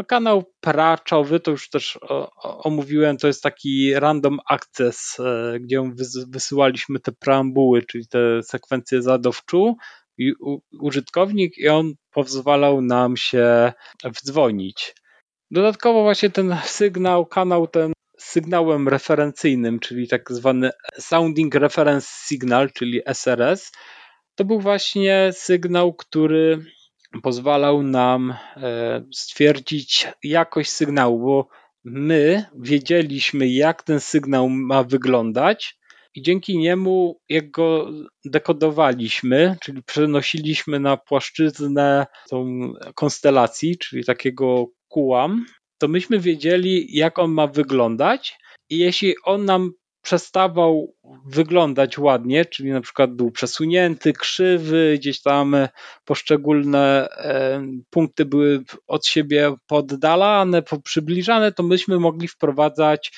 No, kanał praczowy, to już też omówiłem, to jest taki random access, e, gdzie wysyłaliśmy te preambuły, czyli te sekwencje zadowczu i użytkownik i on pozwalał nam się wdzwonić. Dodatkowo właśnie ten sygnał, kanał ten sygnałem referencyjnym, czyli tak zwany Sounding Reference Signal, czyli SRS, to był właśnie sygnał, który pozwalał nam e, stwierdzić jakość sygnału, bo my wiedzieliśmy, jak ten sygnał ma wyglądać, i dzięki niemu, jak go dekodowaliśmy, czyli przenosiliśmy na płaszczyznę tą konstelacji, czyli takiego kułam, to myśmy wiedzieli, jak on ma wyglądać. I jeśli on nam przestawał wyglądać ładnie, czyli na przykład był przesunięty, krzywy, gdzieś tam poszczególne e, punkty były od siebie poddalane, przybliżane, to myśmy mogli wprowadzać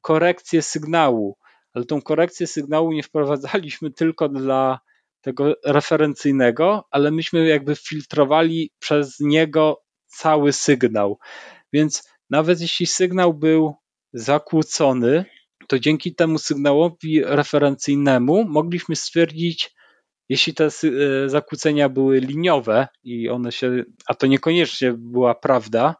korekcję sygnału. Ale tą korekcję sygnału nie wprowadzaliśmy tylko dla tego referencyjnego, ale myśmy jakby filtrowali przez niego cały sygnał. Więc nawet jeśli sygnał był zakłócony, to dzięki temu sygnałowi referencyjnemu mogliśmy stwierdzić, jeśli te e, zakłócenia były liniowe i one się, a to niekoniecznie była prawda,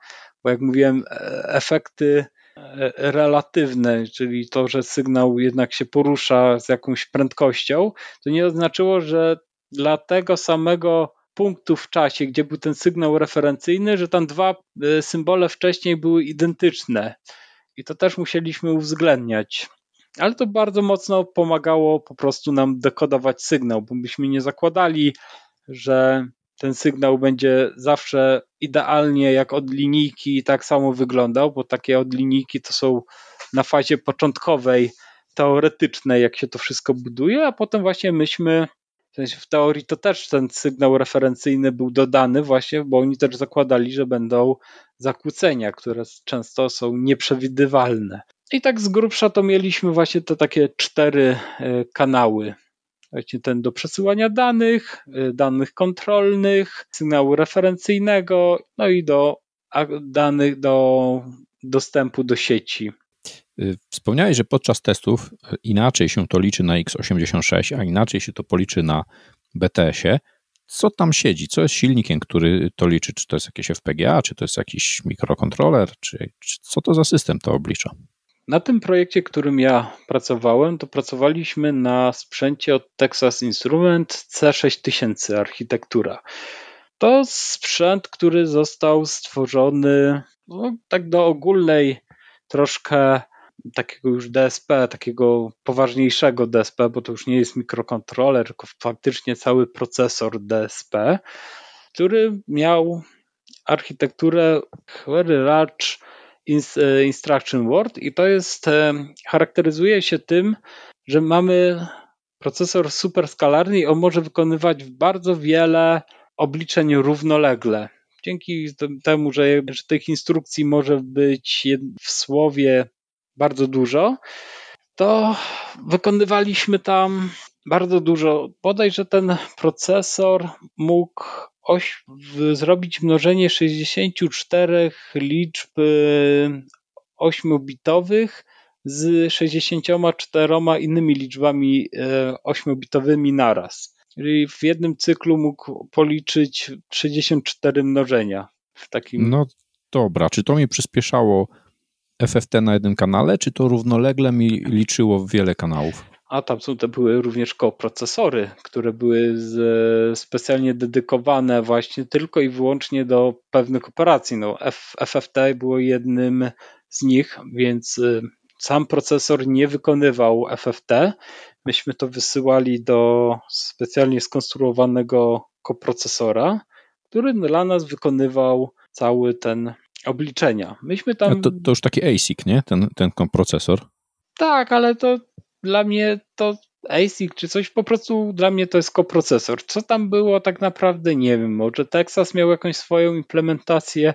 bo jak mówiłem, e, efekty e, relatywne, czyli to, że sygnał jednak się porusza z jakąś prędkością, to nie oznaczyło, że dla tego samego punktów w czasie, gdzie był ten sygnał referencyjny, że tam dwa symbole wcześniej były identyczne. I to też musieliśmy uwzględniać. Ale to bardzo mocno pomagało po prostu nam dekodować sygnał, bo myśmy nie zakładali, że ten sygnał będzie zawsze idealnie jak od linijki tak samo wyglądał, bo takie od linijki to są na fazie początkowej teoretycznej, jak się to wszystko buduje, a potem właśnie myśmy w, teorii to też ten sygnał referencyjny był dodany właśnie, bo oni też zakładali, że będą zakłócenia, które często są nieprzewidywalne. I tak z grubsza to mieliśmy właśnie te takie cztery e, kanały. Właśnie ten do przesyłania danych, e, danych kontrolnych, sygnału referencyjnego, no i do danych do dostępu do sieci.
Y, wspomniałeś, że podczas testów y, inaczej się to liczy na x86, a inaczej się to policzy na BTS-ie. Co tam siedzi? Co jest silnikiem, który to liczy? Czy to jest jakieś FPGA, czy to jest jakiś mikrokontroler, czy, czy co to za system to oblicza?
Na tym projekcie, którym ja pracowałem, to pracowaliśmy na sprzęcie od Texas Instrument C6000 architektura. To sprzęt, który został stworzony no, tak do ogólnej troszkę takiego już DSP, takiego poważniejszego DSP, bo to już nie jest mikrokontroler, tylko faktycznie cały procesor DSP, który miał architekturę Very Large e, Instruction Word i to jest, e, charakteryzuje się tym, że mamy procesor superskalarny i on może wykonywać bardzo wiele obliczeń równolegle. Dzięki temu, że, że tych instrukcji może być w słowie bardzo dużo, to wykonywaliśmy tam bardzo dużo. Bodajże ten procesor mógł oś, zrobić mnożenie 64 liczb 8-bitowych z 64 innymi liczbami 8-bitowymi e, naraz. Czyli w jednym cyklu mógł policzyć 64 mnożenia. W takim...
No dobra, czy to mi przyspieszało FFT na jednym kanale, czy to równolegle mi liczyło wiele kanałów?
A tam są, to były również koprocesory, które były z, specjalnie dedykowane właśnie tylko i wyłącznie do pewnych operacji. No, F, FFT było jednym z nich, więc y, sam procesor nie wykonywał FFT. Myśmy to wysyłali do specjalnie skonstruowanego koprocesora, który dla nas wykonywał cały ten obliczenia. Myśmy tam...
To, to już taki ASIC, nie? Ten, ten procesor.
Tak, ale to dla mnie to ASIC czy coś, po prostu dla mnie to jest koprocesor. Co tam było tak naprawdę nie wiem. Może Texas miał jakąś swoją implementację,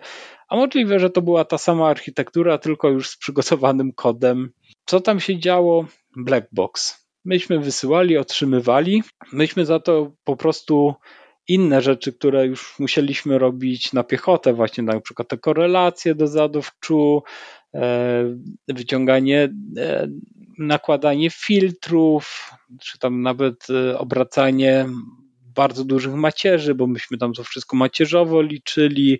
a możliwe, że to była ta sama architektura, tylko już z przygotowanym kodem. Co tam się działo? Black box. Myśmy wysyłali, otrzymywali. Myśmy za to po prostu inne rzeczy, które już musieliśmy robić na piechotę, właśnie na przykład te korelacje do zadów czu, e, wyciąganie, e, nakładanie filtrów, czy tam nawet e, obracanie bardzo dużych macierzy, bo myśmy tam to wszystko macierzowo liczyli,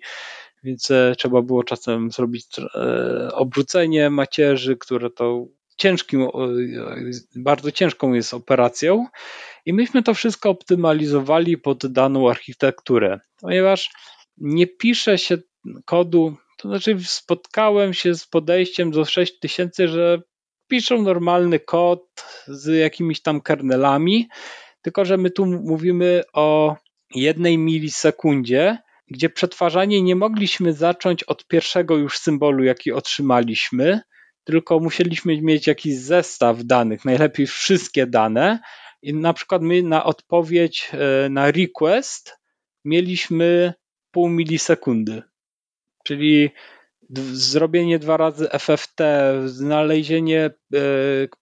więc trzeba było czasem zrobić obrócenie macierzy, które to ciężkim, bardzo ciężką jest operacją. I myśmy to wszystko optymalizowali pod daną architekturę, ponieważ nie pisze się kodu, to znaczy spotkałem się z podejściem do 6000, że piszą normalny kod z jakimiś tam kernelami, tylko że my tu mówimy o jednej milisekundzie, gdzie przetwarzanie nie mogliśmy zacząć od pierwszego już symbolu, jaki otrzymaliśmy, tylko musieliśmy mieć jakiś zestaw danych, najlepiej wszystkie dane, i na przykład my na odpowiedź e, na request mieliśmy pół milisekundy. Czyli zrobienie dwa razy FFT, znalezienie e,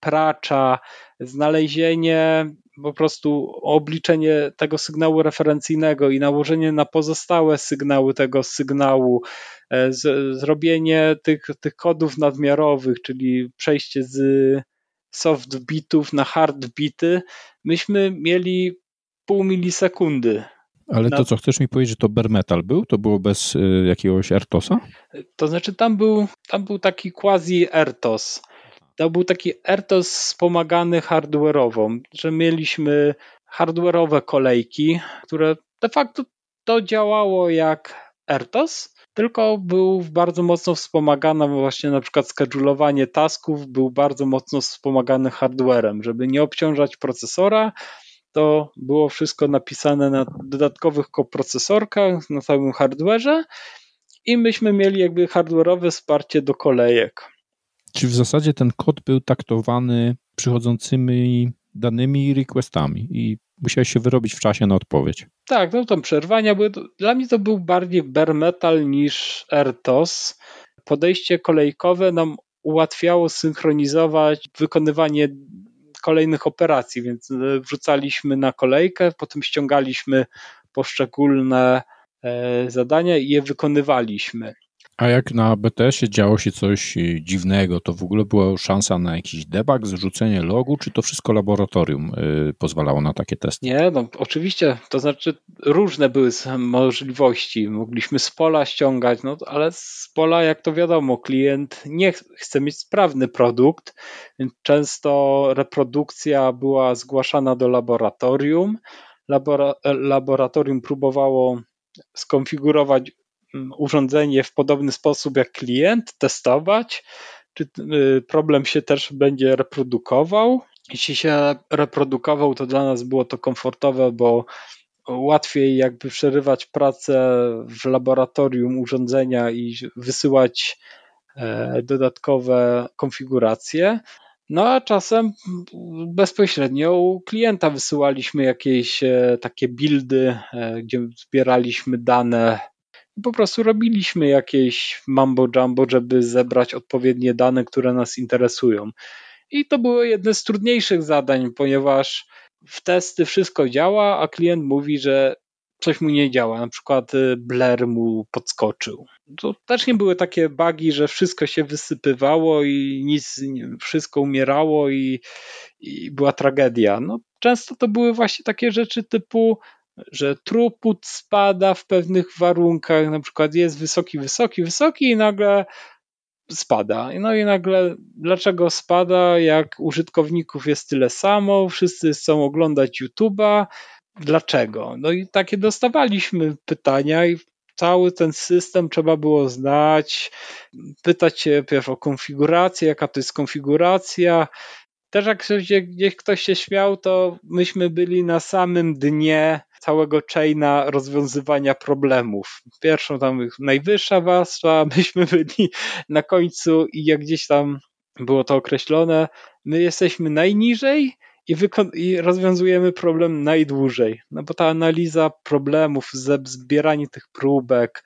pracza, znalezienie po prostu obliczenie tego sygnału referencyjnego i nałożenie na pozostałe sygnały tego sygnału, e, z, zrobienie tych, tych kodów nadmiarowych, czyli przejście z soft bitów na hard bity, myśmy mieli pół milisekundy.
Ale to co, chcesz mi powiedzieć, że to bare metal był? To było bez y, jakiegoś RTOSa?
To znaczy tam był, tam był taki quasi RTOS. To był taki RTOS wspomagany hardware'owo, że mieliśmy hardware'owe kolejki, które de facto to działało jak RTOS, tylko był bardzo mocno wspomagany właśnie na przykład schedulowanie tasków był bardzo mocno wspomagany hardwarem, żeby nie obciążać procesora, to było wszystko napisane na dodatkowych koprocesorkach, na całym hardwareze i myśmy mieli jakby hardware'owe wsparcie do kolejek.
Czy w zasadzie ten kod był taktowany przychodzącymi danymi requestami i musiałeś się wyrobić w czasie na odpowiedź.
Tak, no tam przerwania były. Dla mnie to był bardziej bare metal niż RTOS. Podejście kolejkowe nam ułatwiało synchronizować wykonywanie kolejnych operacji, więc e, wrzucaliśmy na kolejkę, potem ściągaliśmy poszczególne e, zadania i je wykonywaliśmy.
A jak na BTS-ie działo się coś y, dziwnego, to w ogóle była szansa na jakiś debug, zrzucenie logu, czy to wszystko laboratorium y, pozwalało na takie testy?
Nie, no oczywiście, to znaczy różne były możliwości. Mogliśmy z pola ściągać, no ale z pola, jak to wiadomo, klient nie chce mieć sprawny produkt, więc często reprodukcja była zgłaszana do laboratorium. Labora laboratorium próbowało skonfigurować urządzenie w podobny sposób jak klient, testować, czy y, problem się też będzie reprodukował. Jeśli się reprodukował, to dla nas było to komfortowe, bo łatwiej jakby przerywać pracę w laboratorium urządzenia i wysyłać e, dodatkowe konfiguracje. No a czasem bezpośrednio u klienta wysyłaliśmy jakieś e, takie buildy, e, gdzie zbieraliśmy dane po prostu robiliśmy jakieś mambo jumbo, żeby zebrać odpowiednie dane, które nas interesują. I to było jedne z trudniejszych zadań, ponieważ w testy wszystko działa, a klient mówi, że coś mu nie działa, na przykład y, Blair mu podskoczył. To też nie były takie bugi, że wszystko się wysypywało i nic, wszystko umierało i, i była tragedia. No, często to były właśnie takie rzeczy typu że truput spada w pewnych warunkach, na przykład jest wysoki, wysoki, wysoki i nagle spada. No i nagle dlaczego spada, jak użytkowników jest tyle samo, wszyscy chcą oglądać YouTube'a, dlaczego? No i takie dostawaliśmy pytania i cały ten system trzeba było znać, pytać się pierw o konfigurację, jaka to jest konfiguracja. Też jak gdzieś ktoś się śmiał, to myśmy byli na samym dnie całego chaina rozwiązywania problemów. Pierwszą tam najwyższa warstwa, myśmy byli na końcu i jak gdzieś tam było to określone, my jesteśmy najniżej i, i rozwiązujemy problem najdłużej. No bo ta analiza problemów, zbieranie tych próbek,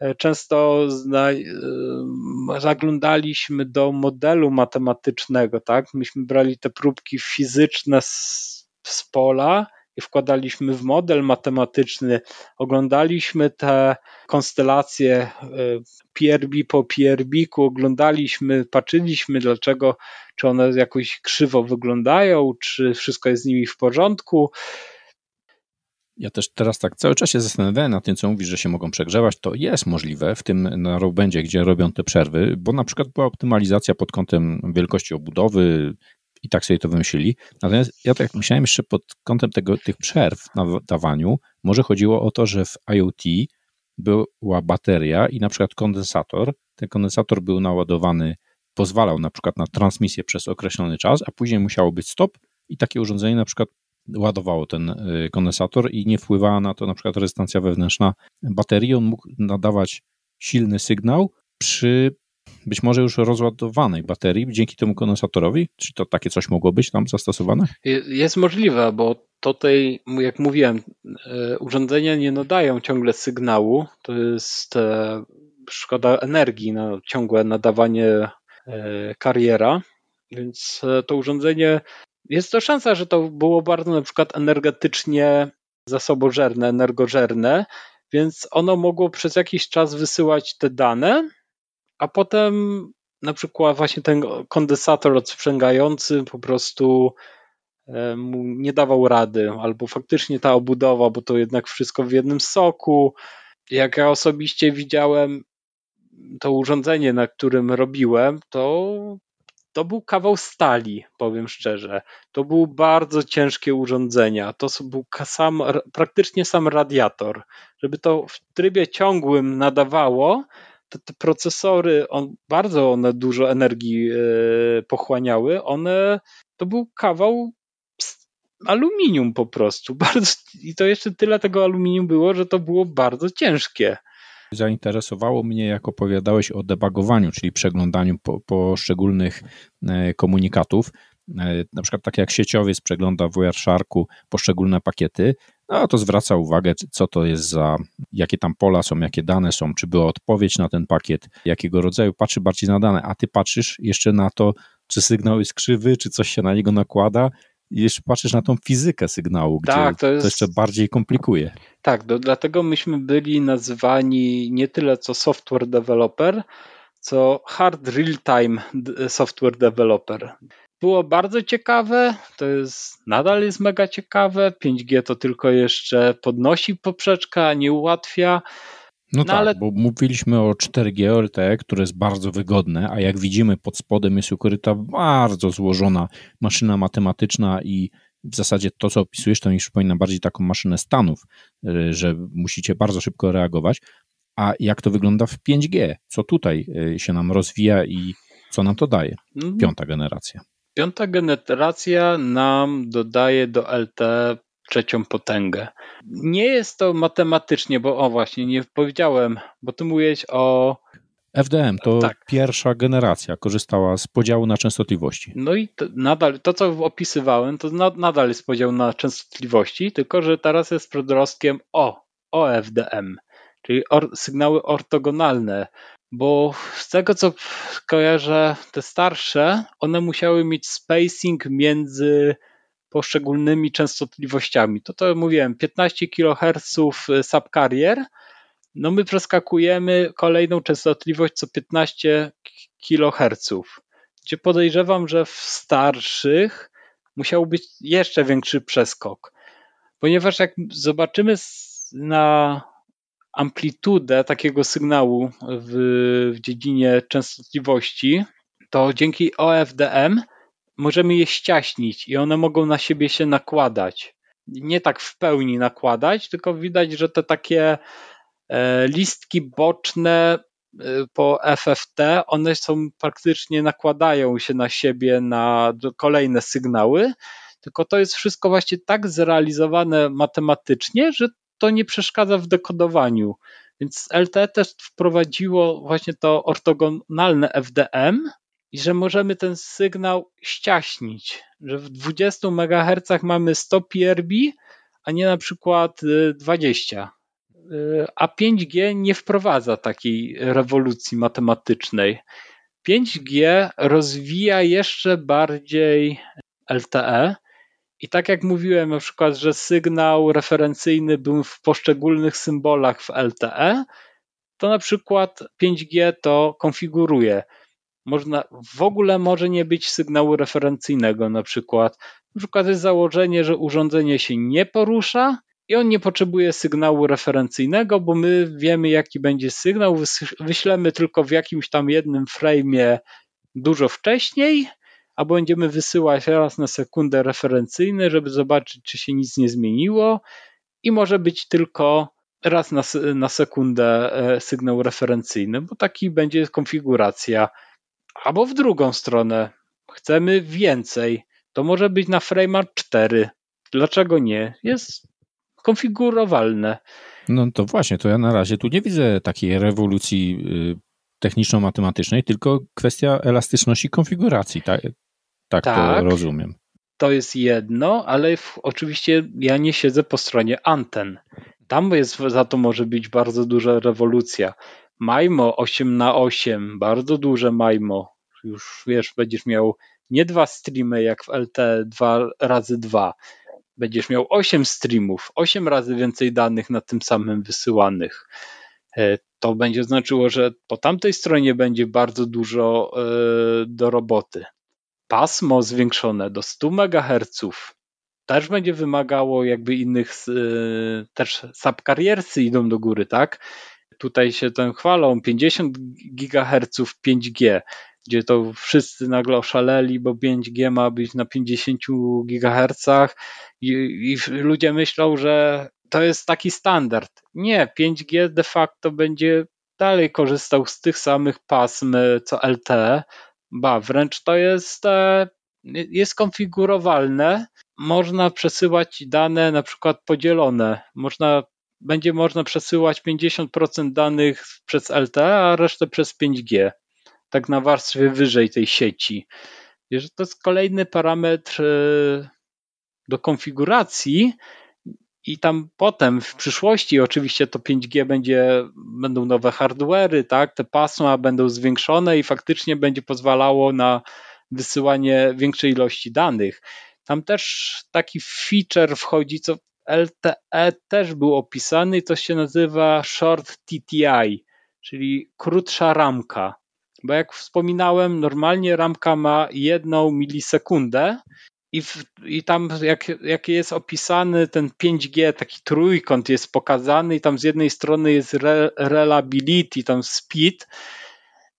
e, często e, zaglądaliśmy do modelu matematycznego, tak? Myśmy brali te próbki fizyczne z, z pola wkładaliśmy w model matematyczny, oglądaliśmy te konstelacje PRB po PRB-ku, oglądaliśmy, patrzyliśmy dlaczego, czy one jakoś krzywo wyglądają, czy wszystko jest z nimi w porządku.
Ja też teraz tak cały czas się zastanawiałem nad tym, co mówisz, że się mogą przegrzewać. To jest możliwe w tym na będzie, gdzie robią te przerwy, bo na przykład była optymalizacja pod kątem wielkości obudowy, i tak sobie to wymyślili. Natomiast ja tak myślałem jeszcze pod kątem tego, tych przerw na dawaniu, może chodziło o to, że w IoT była bateria i na przykład kondensator. Ten kondensator był naładowany, pozwalał na przykład na transmisję przez określony czas, a później musiało być stop i takie urządzenie na przykład ładowało ten y, kondensator i nie wpływała na to na przykład rezystancja wewnętrzna baterii. On mógł nadawać silny sygnał przy być może już rozładowanej baterii dzięki temu kondensatorowi? Czy to takie coś mogło być tam zastosowane?
Jest możliwe, bo tutaj, jak mówiłem, e, urządzenia nie nadają ciągle sygnału. To jest e, szkoda energii na ciągłe nadawanie e, kariera, więc to urządzenie jest to szansa, że to było bardzo na przykład energetycznie zasobożerne, energożerne, więc ono mogło przez jakiś czas wysyłać te dane, a potem na przykład właśnie ten kondensator odsprzęgający po prostu e, mu nie dawał rady, albo faktycznie ta obudowa, bo to jednak wszystko w jednym soku. Jak ja osobiście widziałem to urządzenie, na którym robiłem, to to był kawał stali, powiem szczerze. To były bardzo ciężkie urządzenia. To był sam, praktycznie sam radiator. Żeby to w trybie ciągłym nadawało, to te procesory, on, bardzo one dużo energii yy, pochłaniały. One, to był kawał aluminium po prostu. Bardzo, I to jeszcze tyle tego aluminium było, że to było bardzo ciężkie.
Zainteresowało mnie, jak opowiadałeś o debugowaniu, czyli przeglądaniu po, poszczególnych e, komunikatów. E, na przykład tak jak sieciowiec przegląda w Wiresharku poszczególne pakiety, no to zwraca uwagę, co to jest za, jakie tam pola są, jakie dane są, czy była odpowiedź na ten pakiet, jakiego rodzaju, patrzy bardziej na dane, a ty patrzysz jeszcze na to, czy sygnał jest krzywy, czy coś się na niego nakłada, i jeszcze patrzysz na tą fizykę sygnału, gdzie tak, to, jest... to jeszcze bardziej komplikuje.
Tak, do, dlatego myśmy byli nazywani nie tyle co software developer, co hard real-time software developer. Było bardzo ciekawe, to jest nadal jest mega ciekawe. 5G to tylko jeszcze podnosi poprzeczkę, a nie ułatwia.
No, no tak, ale... bo mówiliśmy o 4G LTE, które jest bardzo wygodne, a jak widzimy pod spodem jest ukryta bardzo złożona maszyna matematyczna i w zasadzie to, co opisujesz, to mi przypomina bardziej taką maszynę stanów, y, że musicie bardzo szybko reagować. A jak to wygląda w 5G? Co tutaj y, się nam rozwija i co nam to daje? Mhm. Piąta generacja.
Piąta generacja nam dodaje do LTE trzecią potęgę. Nie jest to matematycznie, bo o właśnie, nie powiedziałem, bo ty mówiłeś o
FDM to tak. pierwsza generacja korzystała z podziału na częstotliwości.
No i to, nadal to, co opisywałem, to nadal jest podział na częstotliwości, tylko że teraz jest przedrostkiem O, OFDM, czyli or, sygnały ortogonalne, bo z tego co kojarzę, te starsze, one musiały mieć spacing między poszczególnymi częstotliwościami. To to mówiłem, 15 kHz subcarrier, no my przeskakujemy kolejną częstotliwość co 15 kHz, gdzie podejrzewam, że w starszych musiał być jeszcze większy przeskok. Ponieważ jak zobaczymy na amplitudę takiego sygnału w, w dziedzinie częstotliwości, to dzięki OFDM możemy je ściaśnić i one mogą na siebie się nakładać. Nie tak w pełni nakładać, tylko widać, że te takie e, listki boczne e, po FFT, one są praktycznie nakładają się na siebie na kolejne sygnały, tylko to jest wszystko właśnie tak zrealizowane matematycznie, że to nie przeszkadza w dekodowaniu. Więc LTE też wprowadziło właśnie to ortogonalne FDM, i że możemy ten sygnał ściaśnić, że w 20 MHz mamy 100 PRB, a nie na przykład 20. Y, y, a 5G nie wprowadza takiej rewolucji matematycznej. 5G rozwija jeszcze bardziej LTE. I tak jak mówiłem, na przykład, że sygnał referencyjny był w poszczególnych symbolach w LTE, to na przykład 5G to konfiguruje. Można, w ogóle może nie być sygnału referencyjnego na przykład. Na przykład jest założenie, że urządzenie się nie porusza i on nie potrzebuje sygnału referencyjnego, bo my wiemy jaki będzie sygnał, wyślemy tylko w jakimś tam jednym frame'ie dużo wcześniej, a będziemy wysyłać raz na sekundę referencyjny, żeby zobaczyć, czy się nic nie zmieniło i może być tylko raz na, na sekundę e, sygnał referencyjny, bo taki będzie konfiguracja Albo w drugą stronę. Chcemy więcej. To może być na Frame'a 4. Dlaczego nie? Jest konfigurowalne.
No to właśnie, to ja na razie tu nie widzę takiej rewolucji y, techniczno-matematycznej, tylko kwestia elastyczności konfiguracji. Tak, tak, tak to rozumiem.
To jest jedno, ale w, oczywiście ja nie siedzę po stronie anten. Tam jest, za to może być bardzo duża rewolucja. MIMO 8 na 8 bardzo duże MIMO. Już wiesz, będziesz miał nie dwa streamy jak w LT 2 razy 2. Będziesz miał 8 streamów, 8 razy więcej danych na tym samym wysyłanych. E, to będzie znaczyło, że po tamtej stronie będzie bardzo dużo e, do roboty. Pasmo zwiększone do 100 MHz też będzie wymagało jakby innych, e, też subkariersy idą do góry, tak? tutaj się ten chwalą, 50 GHz 5G. gdzie to wszyscy nagle oszaleli, bo 5G ma być na 50 GHz i, i ludzie myślą, że to jest taki standard. Nie, 5G de facto będzie dalej korzystał z tych samych pasm co LTE, ba, wręcz to jest, e, jest konfigurowalne. Można przesyłać dane na przykład podzielone. Można, będzie można przesyłać 50% danych przez LTE, a resztę przez 5G. Tak na warstwie wyżej tej sieci. To jest kolejny parametr e, do konfiguracji, i tam potem w przyszłości oczywiście to 5G będzie, będą nowe hardware'y, tak? Te pasma będą zwiększone i faktycznie będzie pozwalało na wysyłanie większej ilości danych. Tam też taki feature wchodzi, co LTE też był opisany to się nazywa Short TTI, czyli krótsza ramka. Bo jak wspominałem, normalnie ramka ma jedną milisekundę i, w, i tam jak, jak jest opisany ten 5G, taki trójkąt jest pokazany i tam z jednej strony jest re, reliability, tam speed,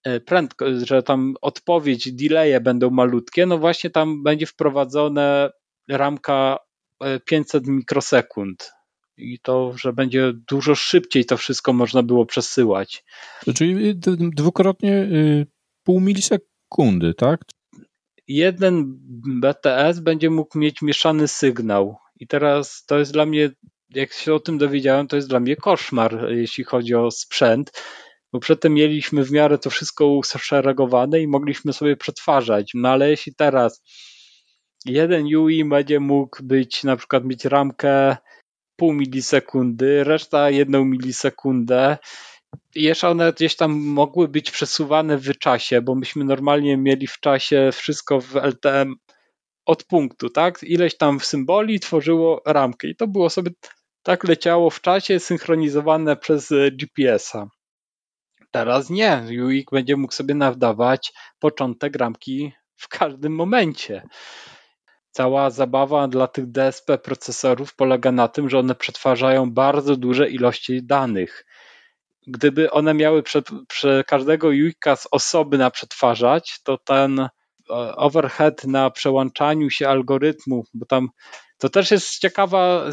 e, prędkość, że tam odpowiedź, delaye będą malutkie, no właśnie tam będzie wprowadzone ramka 500 e, mikrosekund i to, że będzie dużo szybciej to wszystko można było przesyłać.
Czyli dwukrotnie y, pół milisekundy, tak?
Jeden BTS będzie mógł mieć mieszany sygnał. I teraz to jest dla mnie, jak się o tym dowiedziałem, to jest dla mnie koszmar, jeśli chodzi o sprzęt, bo przedtem mieliśmy w miarę to wszystko uszeregowane i mogliśmy sobie przetwarzać. No ale jeśli teraz jeden UI będzie mógł być, na przykład mieć ramkę pół milisekundy, reszta jedną milisekundę, jeszcze one gdzieś tam mogły być przesuwane w czasie, bo myśmy normalnie mieli w czasie wszystko w LTM od punktu, tak? Ileś tam symboli tworzyło ramkę i to było sobie tak leciało w czasie synchronizowane przez GPS-a. Teraz nie. UX będzie mógł sobie nadawać początek ramki w każdym momencie. Cała zabawa dla tych DSP procesorów polega na tym, że one przetwarzają bardzo duże ilości danych gdyby one miały prze, prze każdego UIKa z osoby na przetwarzać, to ten e, overhead na przełączaniu się algorytmu, bo tam to też jest ciekawa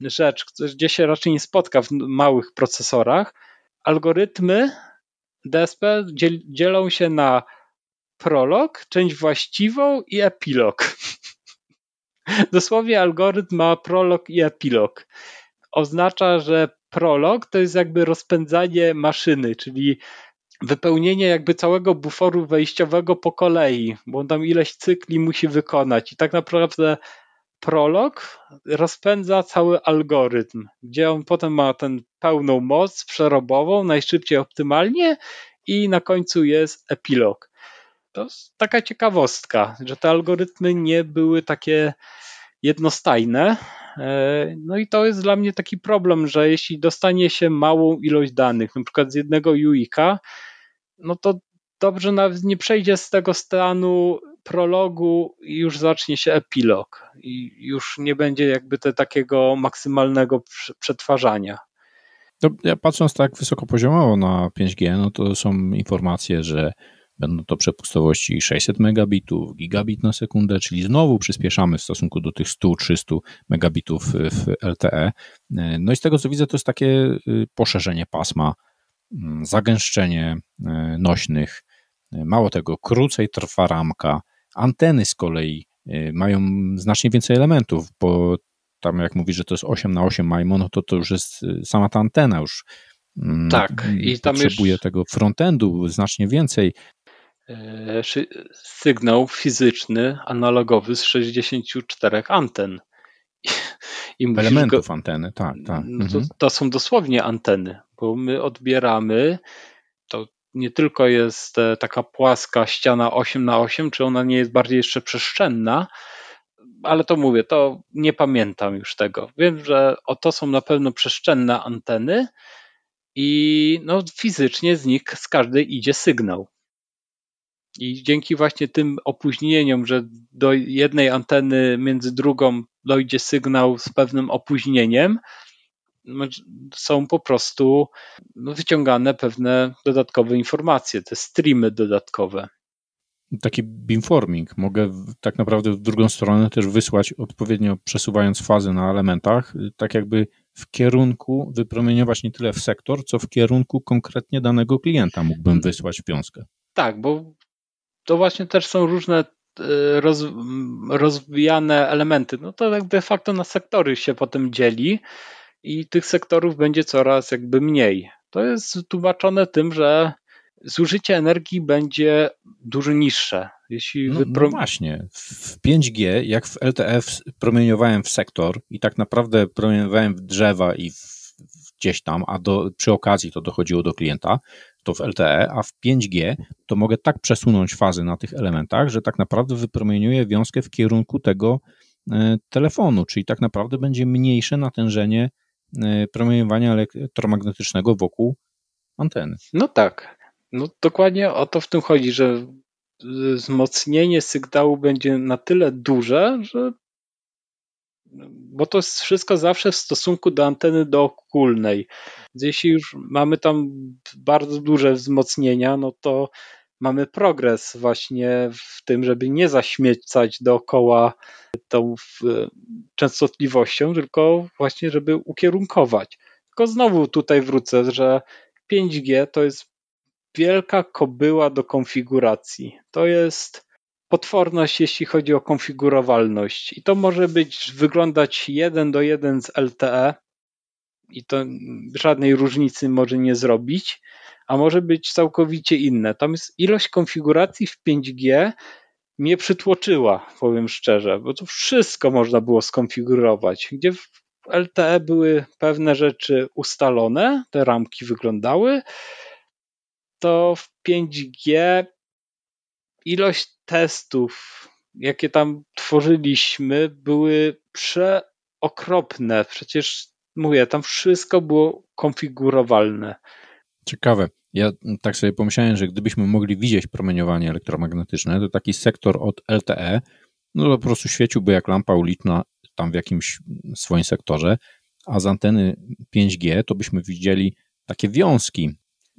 rzecz, gdzie się raczej nie spotka w małych procesorach. Algorytmy DSP dzielą się na prolog, część właściwą i epilog. Dosłownie algorytm ma prolog i epilog. Oznacza, że prolog to jest jakby rozpędzanie maszyny, czyli wypełnienie jakby całego buforu wejściowego po kolei, bo on tam ileś cykli musi wykonać i tak naprawdę prolog rozpędza cały algorytm, gdzie on potem ma tę pełną moc przerobową, najszybciej optymalnie i na końcu jest epilog. To jest taka ciekawostka, że te algorytmy nie były takie jednostajne, no i to jest dla mnie taki problem, że jeśli dostanie się małą ilość danych, przykład z jednego UIK-a, no to dobrze nawet nie przejdzie z tego stanu prologu i już zacznie się epilog i już nie będzie jakby te takiego maksymalnego przetwarzania.
Ja patrząc tak wysokopoziomowo na 5G, no to są informacje, że Będą to przepustowości 600 megabitów, gigabit na sekundę, czyli znowu przyspieszamy w stosunku do tych 100-300 megabitów w LTE. No i z tego co widzę, to jest takie y, poszerzenie pasma, mm, zagęszczenie y, nośnych. Mało tego, krócej trwa ramka. Anteny z kolei y, mają znacznie więcej elementów, bo tam jak mówisz, że to jest 8 na 8 MIMO, no to to już jest sama ta antena już mm,
tak, i tam
potrzebuje już... tego frontendu znacznie więcej.
E, sygnał fizyczny, analogowy z 64 anten.
I Elementów go... anteny, tak. tak.
No to, mhm. to są dosłownie anteny, bo my odbieramy, to nie tylko jest e, taka płaska ściana 8 na 8 czy ona nie jest bardziej jeszcze przestrzenna, ale to mówię, to nie pamiętam już tego. Wiem, że o to są na pewno przestrzenne anteny i no, fizycznie z nich z każdej idzie sygnał. I dzięki właśnie tym opóźnieniom, że do jednej anteny między drugą dojdzie sygnał z pewnym opóźnieniem, no, są po prostu no, wyciągane pewne dodatkowe informacje, te streamy dodatkowe.
taki beamforming. Mogę tak naprawdę w drugą stronę też wysłać odpowiednio przesuwając fazy na elementach, tak jakby w kierunku wypromieniować nie tyle w sektor, co w kierunku konkretnie danego klienta mógłbym wysłać wiązkę.
Tak, bo to właśnie też są różne e, roz, rozwijane elementy. No to tak de facto na sektory się potem dzieli i tych sektorów będzie coraz jakby mniej. To jest tłumaczone tym, że zużycie energii będzie dużo niższe.
Jeśli no, no właśnie, w 5G, jak w LTF promieniowałem w sektor i tak naprawdę promieniowałem w drzewa i w, gdzieś tam, a do, przy okazji to dochodziło do klienta, to w LTE, a w 5G to mogę tak przesunąć fazy na tych elementach, że tak naprawdę wypromieniuję wiązkę w kierunku tego e, telefonu, czyli tak naprawdę będzie mniejsze natężenie e, promieniowania elektromagnetycznego wokół anteny.
No tak. No dokładnie o to w tym chodzi, że wzmocnienie sygnału będzie na tyle duże, że bo to jest wszystko zawsze w stosunku do anteny dookulnej. Jeśli już mamy tam bardzo duże wzmocnienia, no to mamy progres właśnie w tym, żeby nie zaśmiecać dookoła tą częstotliwością, tylko właśnie, żeby ukierunkować. Tylko znowu tutaj wrócę, że 5G to jest wielka kobyła do konfiguracji. To jest potworność, jeśli chodzi o konfigurowalność. I to może być wyglądać jeden do jeden z LTE i to żadnej różnicy może nie zrobić, a może być całkowicie inne. Tam jest ilość konfiguracji w 5G mnie przytłoczyła, powiem szczerze, bo to wszystko można było skonfigurować. Gdzie w LTE były pewne rzeczy ustalone, te ramki wyglądały, to w 5G ilość testów, jakie tam tworzyliśmy, były przeokropne. Przecież mówię, tam wszystko było konfigurowalne.
Ciekawe. Ja tak sobie pomyślałem, że gdybyśmy mogli widzieć promieniowanie elektromagnetyczne, to taki sektor od LTE, no to po prostu świeciłby jak lampa uliczna tam w jakimś swoim sektorze, a z anteny 5G to byśmy widzieli takie wiązki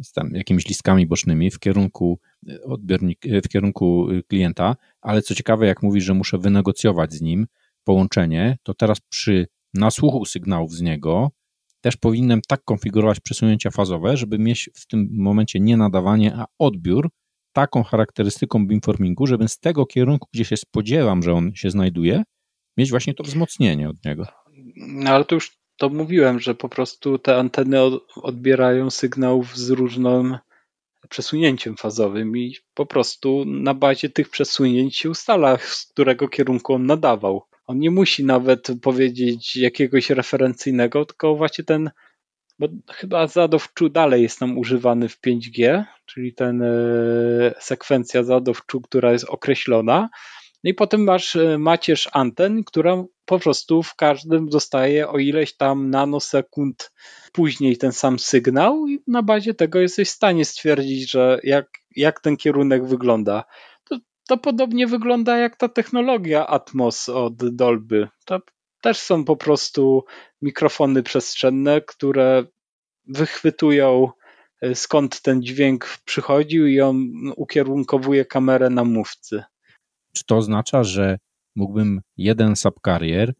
z tam jakimiś listkami bocznymi w kierunku e, odbiornik, e, w kierunku e, klienta, ale co ciekawe, jak mówisz, że muszę wynegocjować z nim połączenie, to teraz przy nasłuchu sygnałów z niego też powinienem tak konfigurować przesunięcia fazowe, żeby mieć w tym momencie nie nadawanie, a odbiór taką charakterystyką beamformingu, żebym z tego kierunku, gdzie się spodziewam, że on się znajduje, mieć właśnie to wzmocnienie od niego.
No ale to już to mówiłem, że po prostu te anteny odbierają sygnałów z różnym przesunięciem fazowym i po prostu na bazie tych przesunięć się ustala, z którego kierunku on nadawał. On nie musi nawet powiedzieć jakiegoś referencyjnego, tylko właśnie ten, bo chyba zadowczu dalej jest tam używany w 5G, czyli ten e, sekwencja zadowczu, która jest określona, no i potem masz e, macierz anten, która po prostu w każdym dostaje o ileś tam nanosekund później ten sam sygnał i na bazie tego jesteś w stanie stwierdzić, że jak, jak ten kierunek wygląda. To, to podobnie wygląda jak ta technologia Atmos od Dolby. To też są po prostu mikrofony przestrzenne, które wychwytują e, skąd ten dźwięk przychodził i on ukierunkowuje kamerę na mówcy.
Czy to oznacza, że mógłbym jeden subcarrier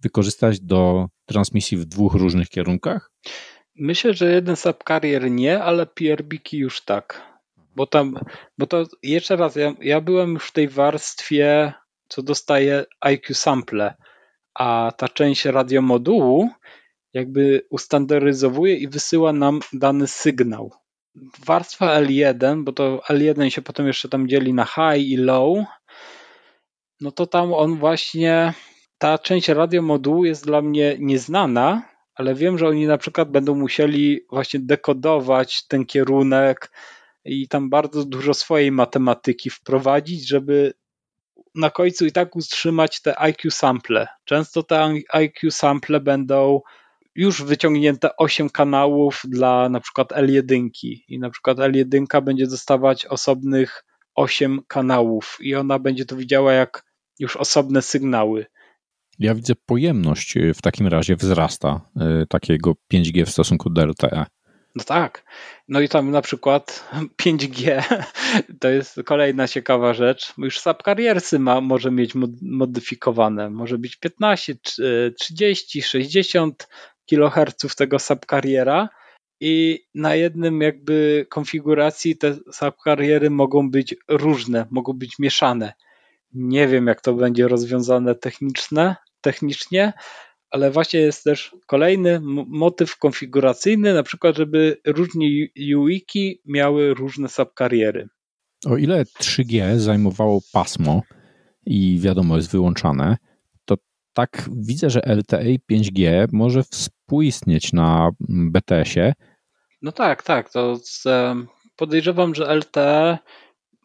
wykorzystać do transmisji w dwóch różnych kierunkach?
Myślę, że jeden subcarrier nie, ale PRBiki już tak. Bo tam, bo to jeszcze raz, ja, ja byłem już w tej warstwie, co dostaje IQ sample, a ta część radiomodułu jakby ustandaryzowuje i wysyła nam dany sygnał. Warstwa L1, bo to L1 się potem jeszcze tam dzieli na high i low, no to tam on właśnie, ta część radiomodułu jest dla mnie nieznana, ale wiem, że oni na przykład będą musieli właśnie dekodować ten kierunek i tam bardzo dużo swojej matematyki wprowadzić, żeby na końcu i tak utrzymać te IQ sample. Często te IQ sample będą już wyciągnięte 8 kanałów dla na przykład L1 i na przykład L1 będzie dostawać osobnych 8 kanałów i ona będzie to widziała jak już osobne sygnały.
Ja widzę pojemność w takim razie wzrasta y, takiego 5G w stosunku do LTE.
No tak. No i tam na przykład 5G to jest kolejna ciekawa rzecz. Już subkariersy ma, może mieć modyfikowane. Może być 15, 30, 60 kHz tego subkariera i na jednym jakby konfiguracji te subkariery mogą być różne, mogą być mieszane. Nie wiem jak to będzie rozwiązane techniczne, technicznie, ale właśnie jest też kolejny motyw konfiguracyjny, na przykład, żeby różne UIki miały różne subkariery.
O ile 3G zajmowało pasmo i wiadomo jest wyłączane, tak widzę, że LTE 5G może współistnieć na BTS-ie.
No tak, tak. To z, podejrzewam, że LTE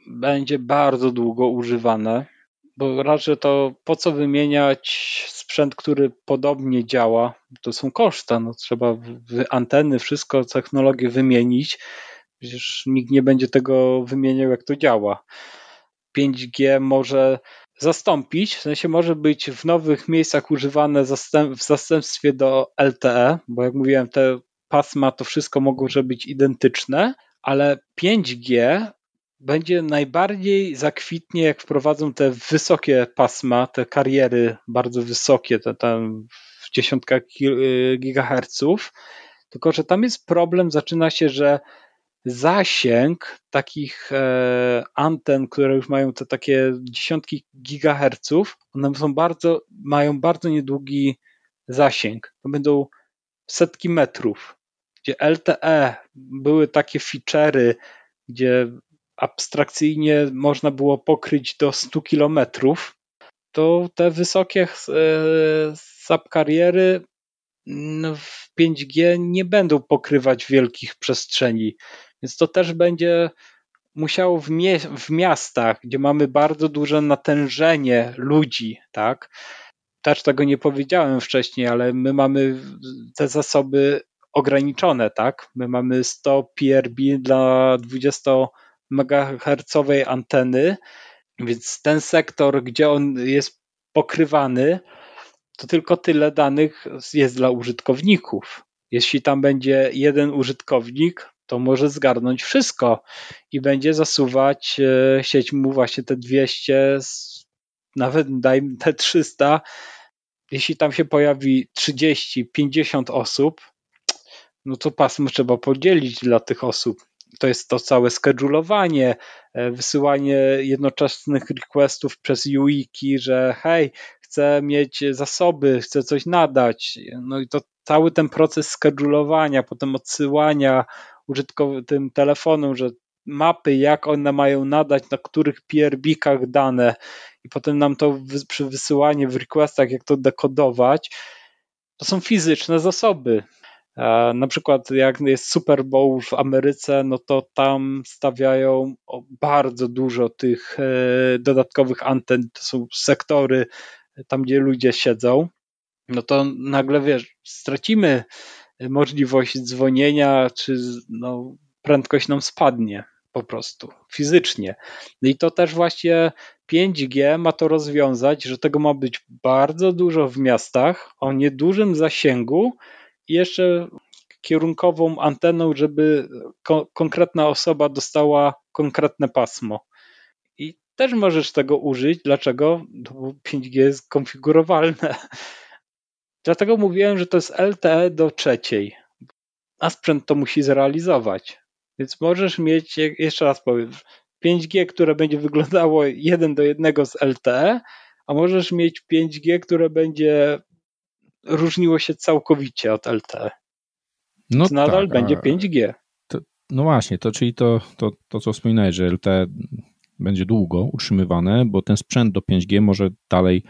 będzie bardzo długo używane bo raczej to po co wymieniać sprzęt, który podobnie działa? To są koszta, no trzeba anteny, wszystko, technologię wymienić. Przecież nikt nie będzie tego wymieniał, jak to działa. 5G może zastąpić, w sensie może być w nowych miejscach używane w zastępstwie do LTE, bo jak mówiłem, te pasma to wszystko mogą być identyczne, ale 5G będzie najbardziej zakwitnie, jak wprowadzą te wysokie pasma, te kariery bardzo wysokie, te tam w dziesiątkach gigaherców. Tylko, że tam jest problem, zaczyna się, że zasięg takich e, anten, które już mają te takie dziesiątki gigaherców, one są bardzo, mają bardzo niedługi zasięg. To będą setki metrów, gdzie LTE były takie feature'y, gdzie abstrakcyjnie można było pokryć do 100 kilometrów, to te wysokie e, subkariery no, w 5G nie będą pokrywać wielkich przestrzeni. Więc to też będzie musiało w, mie w miastach, gdzie mamy bardzo duże natężenie ludzi, tak? Też tego nie powiedziałem wcześniej, ale my mamy te zasoby ograniczone, tak? My mamy 100 PRB dla 20 megahercowej anteny, więc ten sektor, gdzie on jest pokrywany, to tylko tyle danych jest dla użytkowników. Jeśli tam będzie jeden użytkownik, to może zgarnąć wszystko i będzie zasuwać e, sieć mu właśnie te 200, nawet dajmy te 300. Jeśli tam się pojawi 30, 50 osób, no to pasmo trzeba podzielić dla tych osób to jest to całe schedulowanie, e, wysyłanie jednoczesnych requestów przez UIKI, że hej, chcę mieć zasoby, chcę coś nadać. No i to cały ten proces schedulowania, potem odsyłania użytkowym telefonom, że mapy, jak one mają nadać, na których PRB-kach dane. I potem nam to przy wysyłaniu w requestach, jak to dekodować, to są fizyczne zasoby. Na przykład jak jest Super Bowl w Ameryce, no to tam stawiają bardzo dużo tych e, dodatkowych anten, to są sektory tam, gdzie ludzie siedzą, no to nagle wiesz, stracimy możliwość dzwonienia, czy no, prędkość nam spadnie po prostu fizycznie. No i to też właśnie 5G ma to rozwiązać, że tego ma być bardzo dużo w miastach o niedużym zasięgu, i jeszcze kierunkową anteną, żeby ko konkretna osoba dostała konkretne pasmo. I też możesz tego użyć. Dlaczego? No bo 5G jest konfigurowalne. Dlatego mówiłem, że to jest LTE do trzeciej, a sprzęt to musi zrealizować. Więc możesz mieć, jeszcze raz powiem, 5G, które będzie wyglądało jeden do jednego z LTE, a możesz mieć 5G, które będzie różniło się całkowicie od LTE. No to nadal tak, będzie 5G.
To, no właśnie, to czyli to, to, to, co wspominałeś, że LTE będzie długo utrzymywane, bo ten sprzęt do 5G może dalej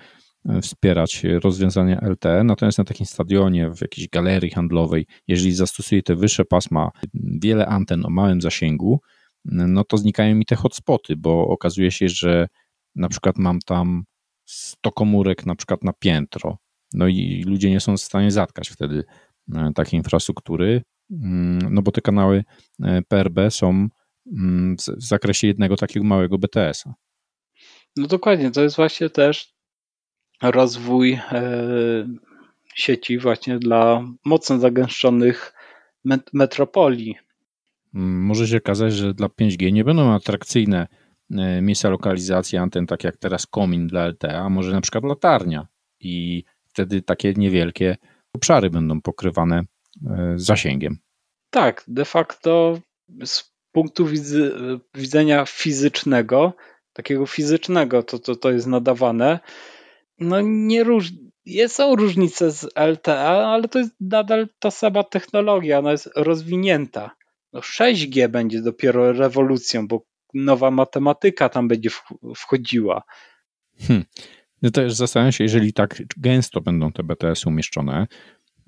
wspierać rozwiązania LTE, natomiast na takim stadionie, w jakiejś galerii handlowej, jeżeli zastosuje te wyższe pasma, wiele anten o małym zasięgu, no to znikają mi te hotspoty, bo okazuje się, że na przykład mam tam 100 komórek na przykład na piętro, no i ludzie nie są w stanie zatkać wtedy e, takiej infrastruktury, mm, no bo te kanały e, PRB są mm, w zakresie jednego takiego małego BTS-a.
No dokładnie, to jest właśnie też rozwój e, sieci właśnie dla mocno zagęszczonych metropolii.
Może się okazać, że dla 5G nie będą atrakcyjne e, miejsca lokalizacji anten, tak jak teraz komin dla LTE, a może na przykład latarnia i wtedy takie niewielkie obszary będą pokrywane e, zasięgiem.
Tak, de facto z punktu widzenia fizycznego, takiego fizycznego, to, to, to jest nadawane, no nie róż, są różnice z LTE, ale to jest nadal ta sama technologia, ona jest rozwinięta. No 6G będzie dopiero rewolucją, bo nowa matematyka tam będzie wchodziła.
Hmm. No już zastanawiam się, jeżeli tak gęsto będą te BTS umieszczone,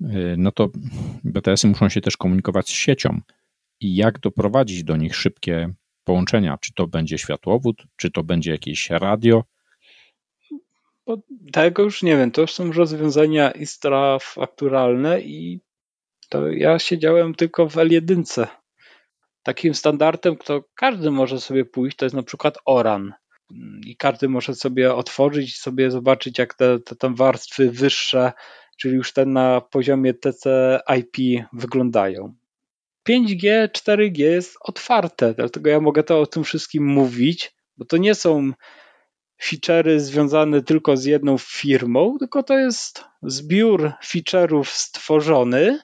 y, no to BTS-y muszą się też komunikować z siecią. I jak doprowadzić do nich szybkie połączenia? Czy to będzie światłowód, czy to będzie jakieś radio?
Bo tego już nie wiem. To już są rozwiązania infrastrukturalne i to ja siedziałem tylko w L1. Takim standardem, kto każdy może sobie pójść, to jest na przykład ORAN. I każdy może sobie otworzyć sobie zobaczyć, jak te, te tam warstwy wyższe, czyli już te na poziomie TCP/IP wyglądają. 5G, 4G jest otwarte, dlatego ja mogę to o tym wszystkim mówić, bo to nie są feature'y związane tylko z jedną firmą, tylko to jest zbiór feature'ów stworzony.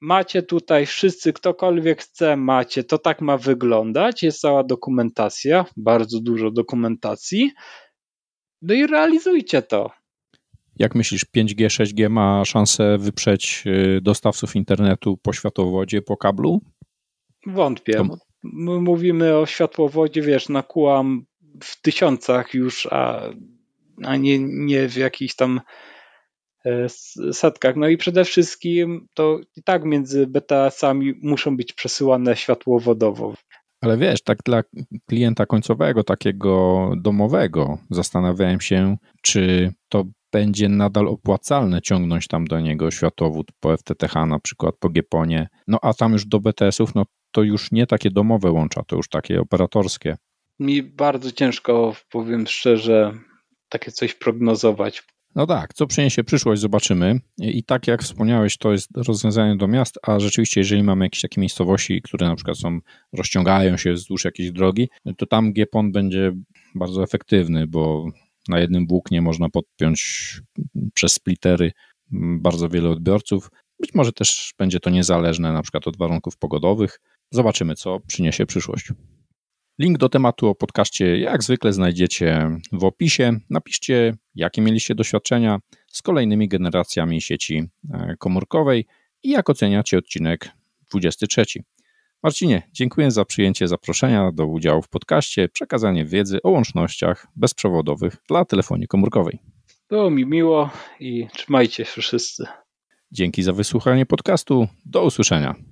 Macie tutaj wszyscy, ktokolwiek chce, macie, to tak ma wyglądać. Jest cała dokumentacja, bardzo dużo dokumentacji. No i realizujcie to.
Jak myślisz, 5G, 6G ma szansę wyprzeć y, dostawców internetu po światłowodzie, po kablu?
Wątpię. To... My mówimy o światłowodzie, wiesz, nakłam w tysiącach już, a, a nie, nie w jakichś tam e, setkach. No i przede wszystkim to i tak między BTS-ami muszą być przesyłane światłowodowo.
Ale wiesz, tak dla klienta końcowego, takiego domowego, zastanawiałem się, czy to będzie nadal opłacalne ciągnąć tam do niego światłowód po FTTH, na przykład po GPONie. No a tam już do BTS-ów, no to już nie takie domowe łącza, to już takie operatorskie
mi bardzo ciężko, powiem szczerze, takie coś prognozować.
No tak, co przyniesie przyszłość, zobaczymy. I tak jak wspomniałeś, to jest rozwiązanie do miast, a rzeczywiście, jeżeli mamy jakieś takie miejscowości, które na przykład są, rozciągają się wzdłuż jakiejś drogi, to tam GPON będzie bardzo efektywny, bo na jednym włóknie można podpiąć przez splittery bardzo wiele odbiorców. Być może też będzie to niezależne na przykład od warunków pogodowych. Zobaczymy, co przyniesie przyszłość. Link do tematu o podcaście jak zwykle znajdziecie w opisie. Napiszcie, jakie mieliście doświadczenia z kolejnymi generacjami sieci e, komórkowej i jak oceniacie odcinek 23. Marcinie, dziękuję za przyjęcie zaproszenia do udziału w podcaście, przekazanie wiedzy o łącznościach bezprzewodowych dla telefonii komórkowej.
Było mi miło i trzymajcie się wszyscy.
Dzięki za wysłuchanie podcastu. Do usłyszenia.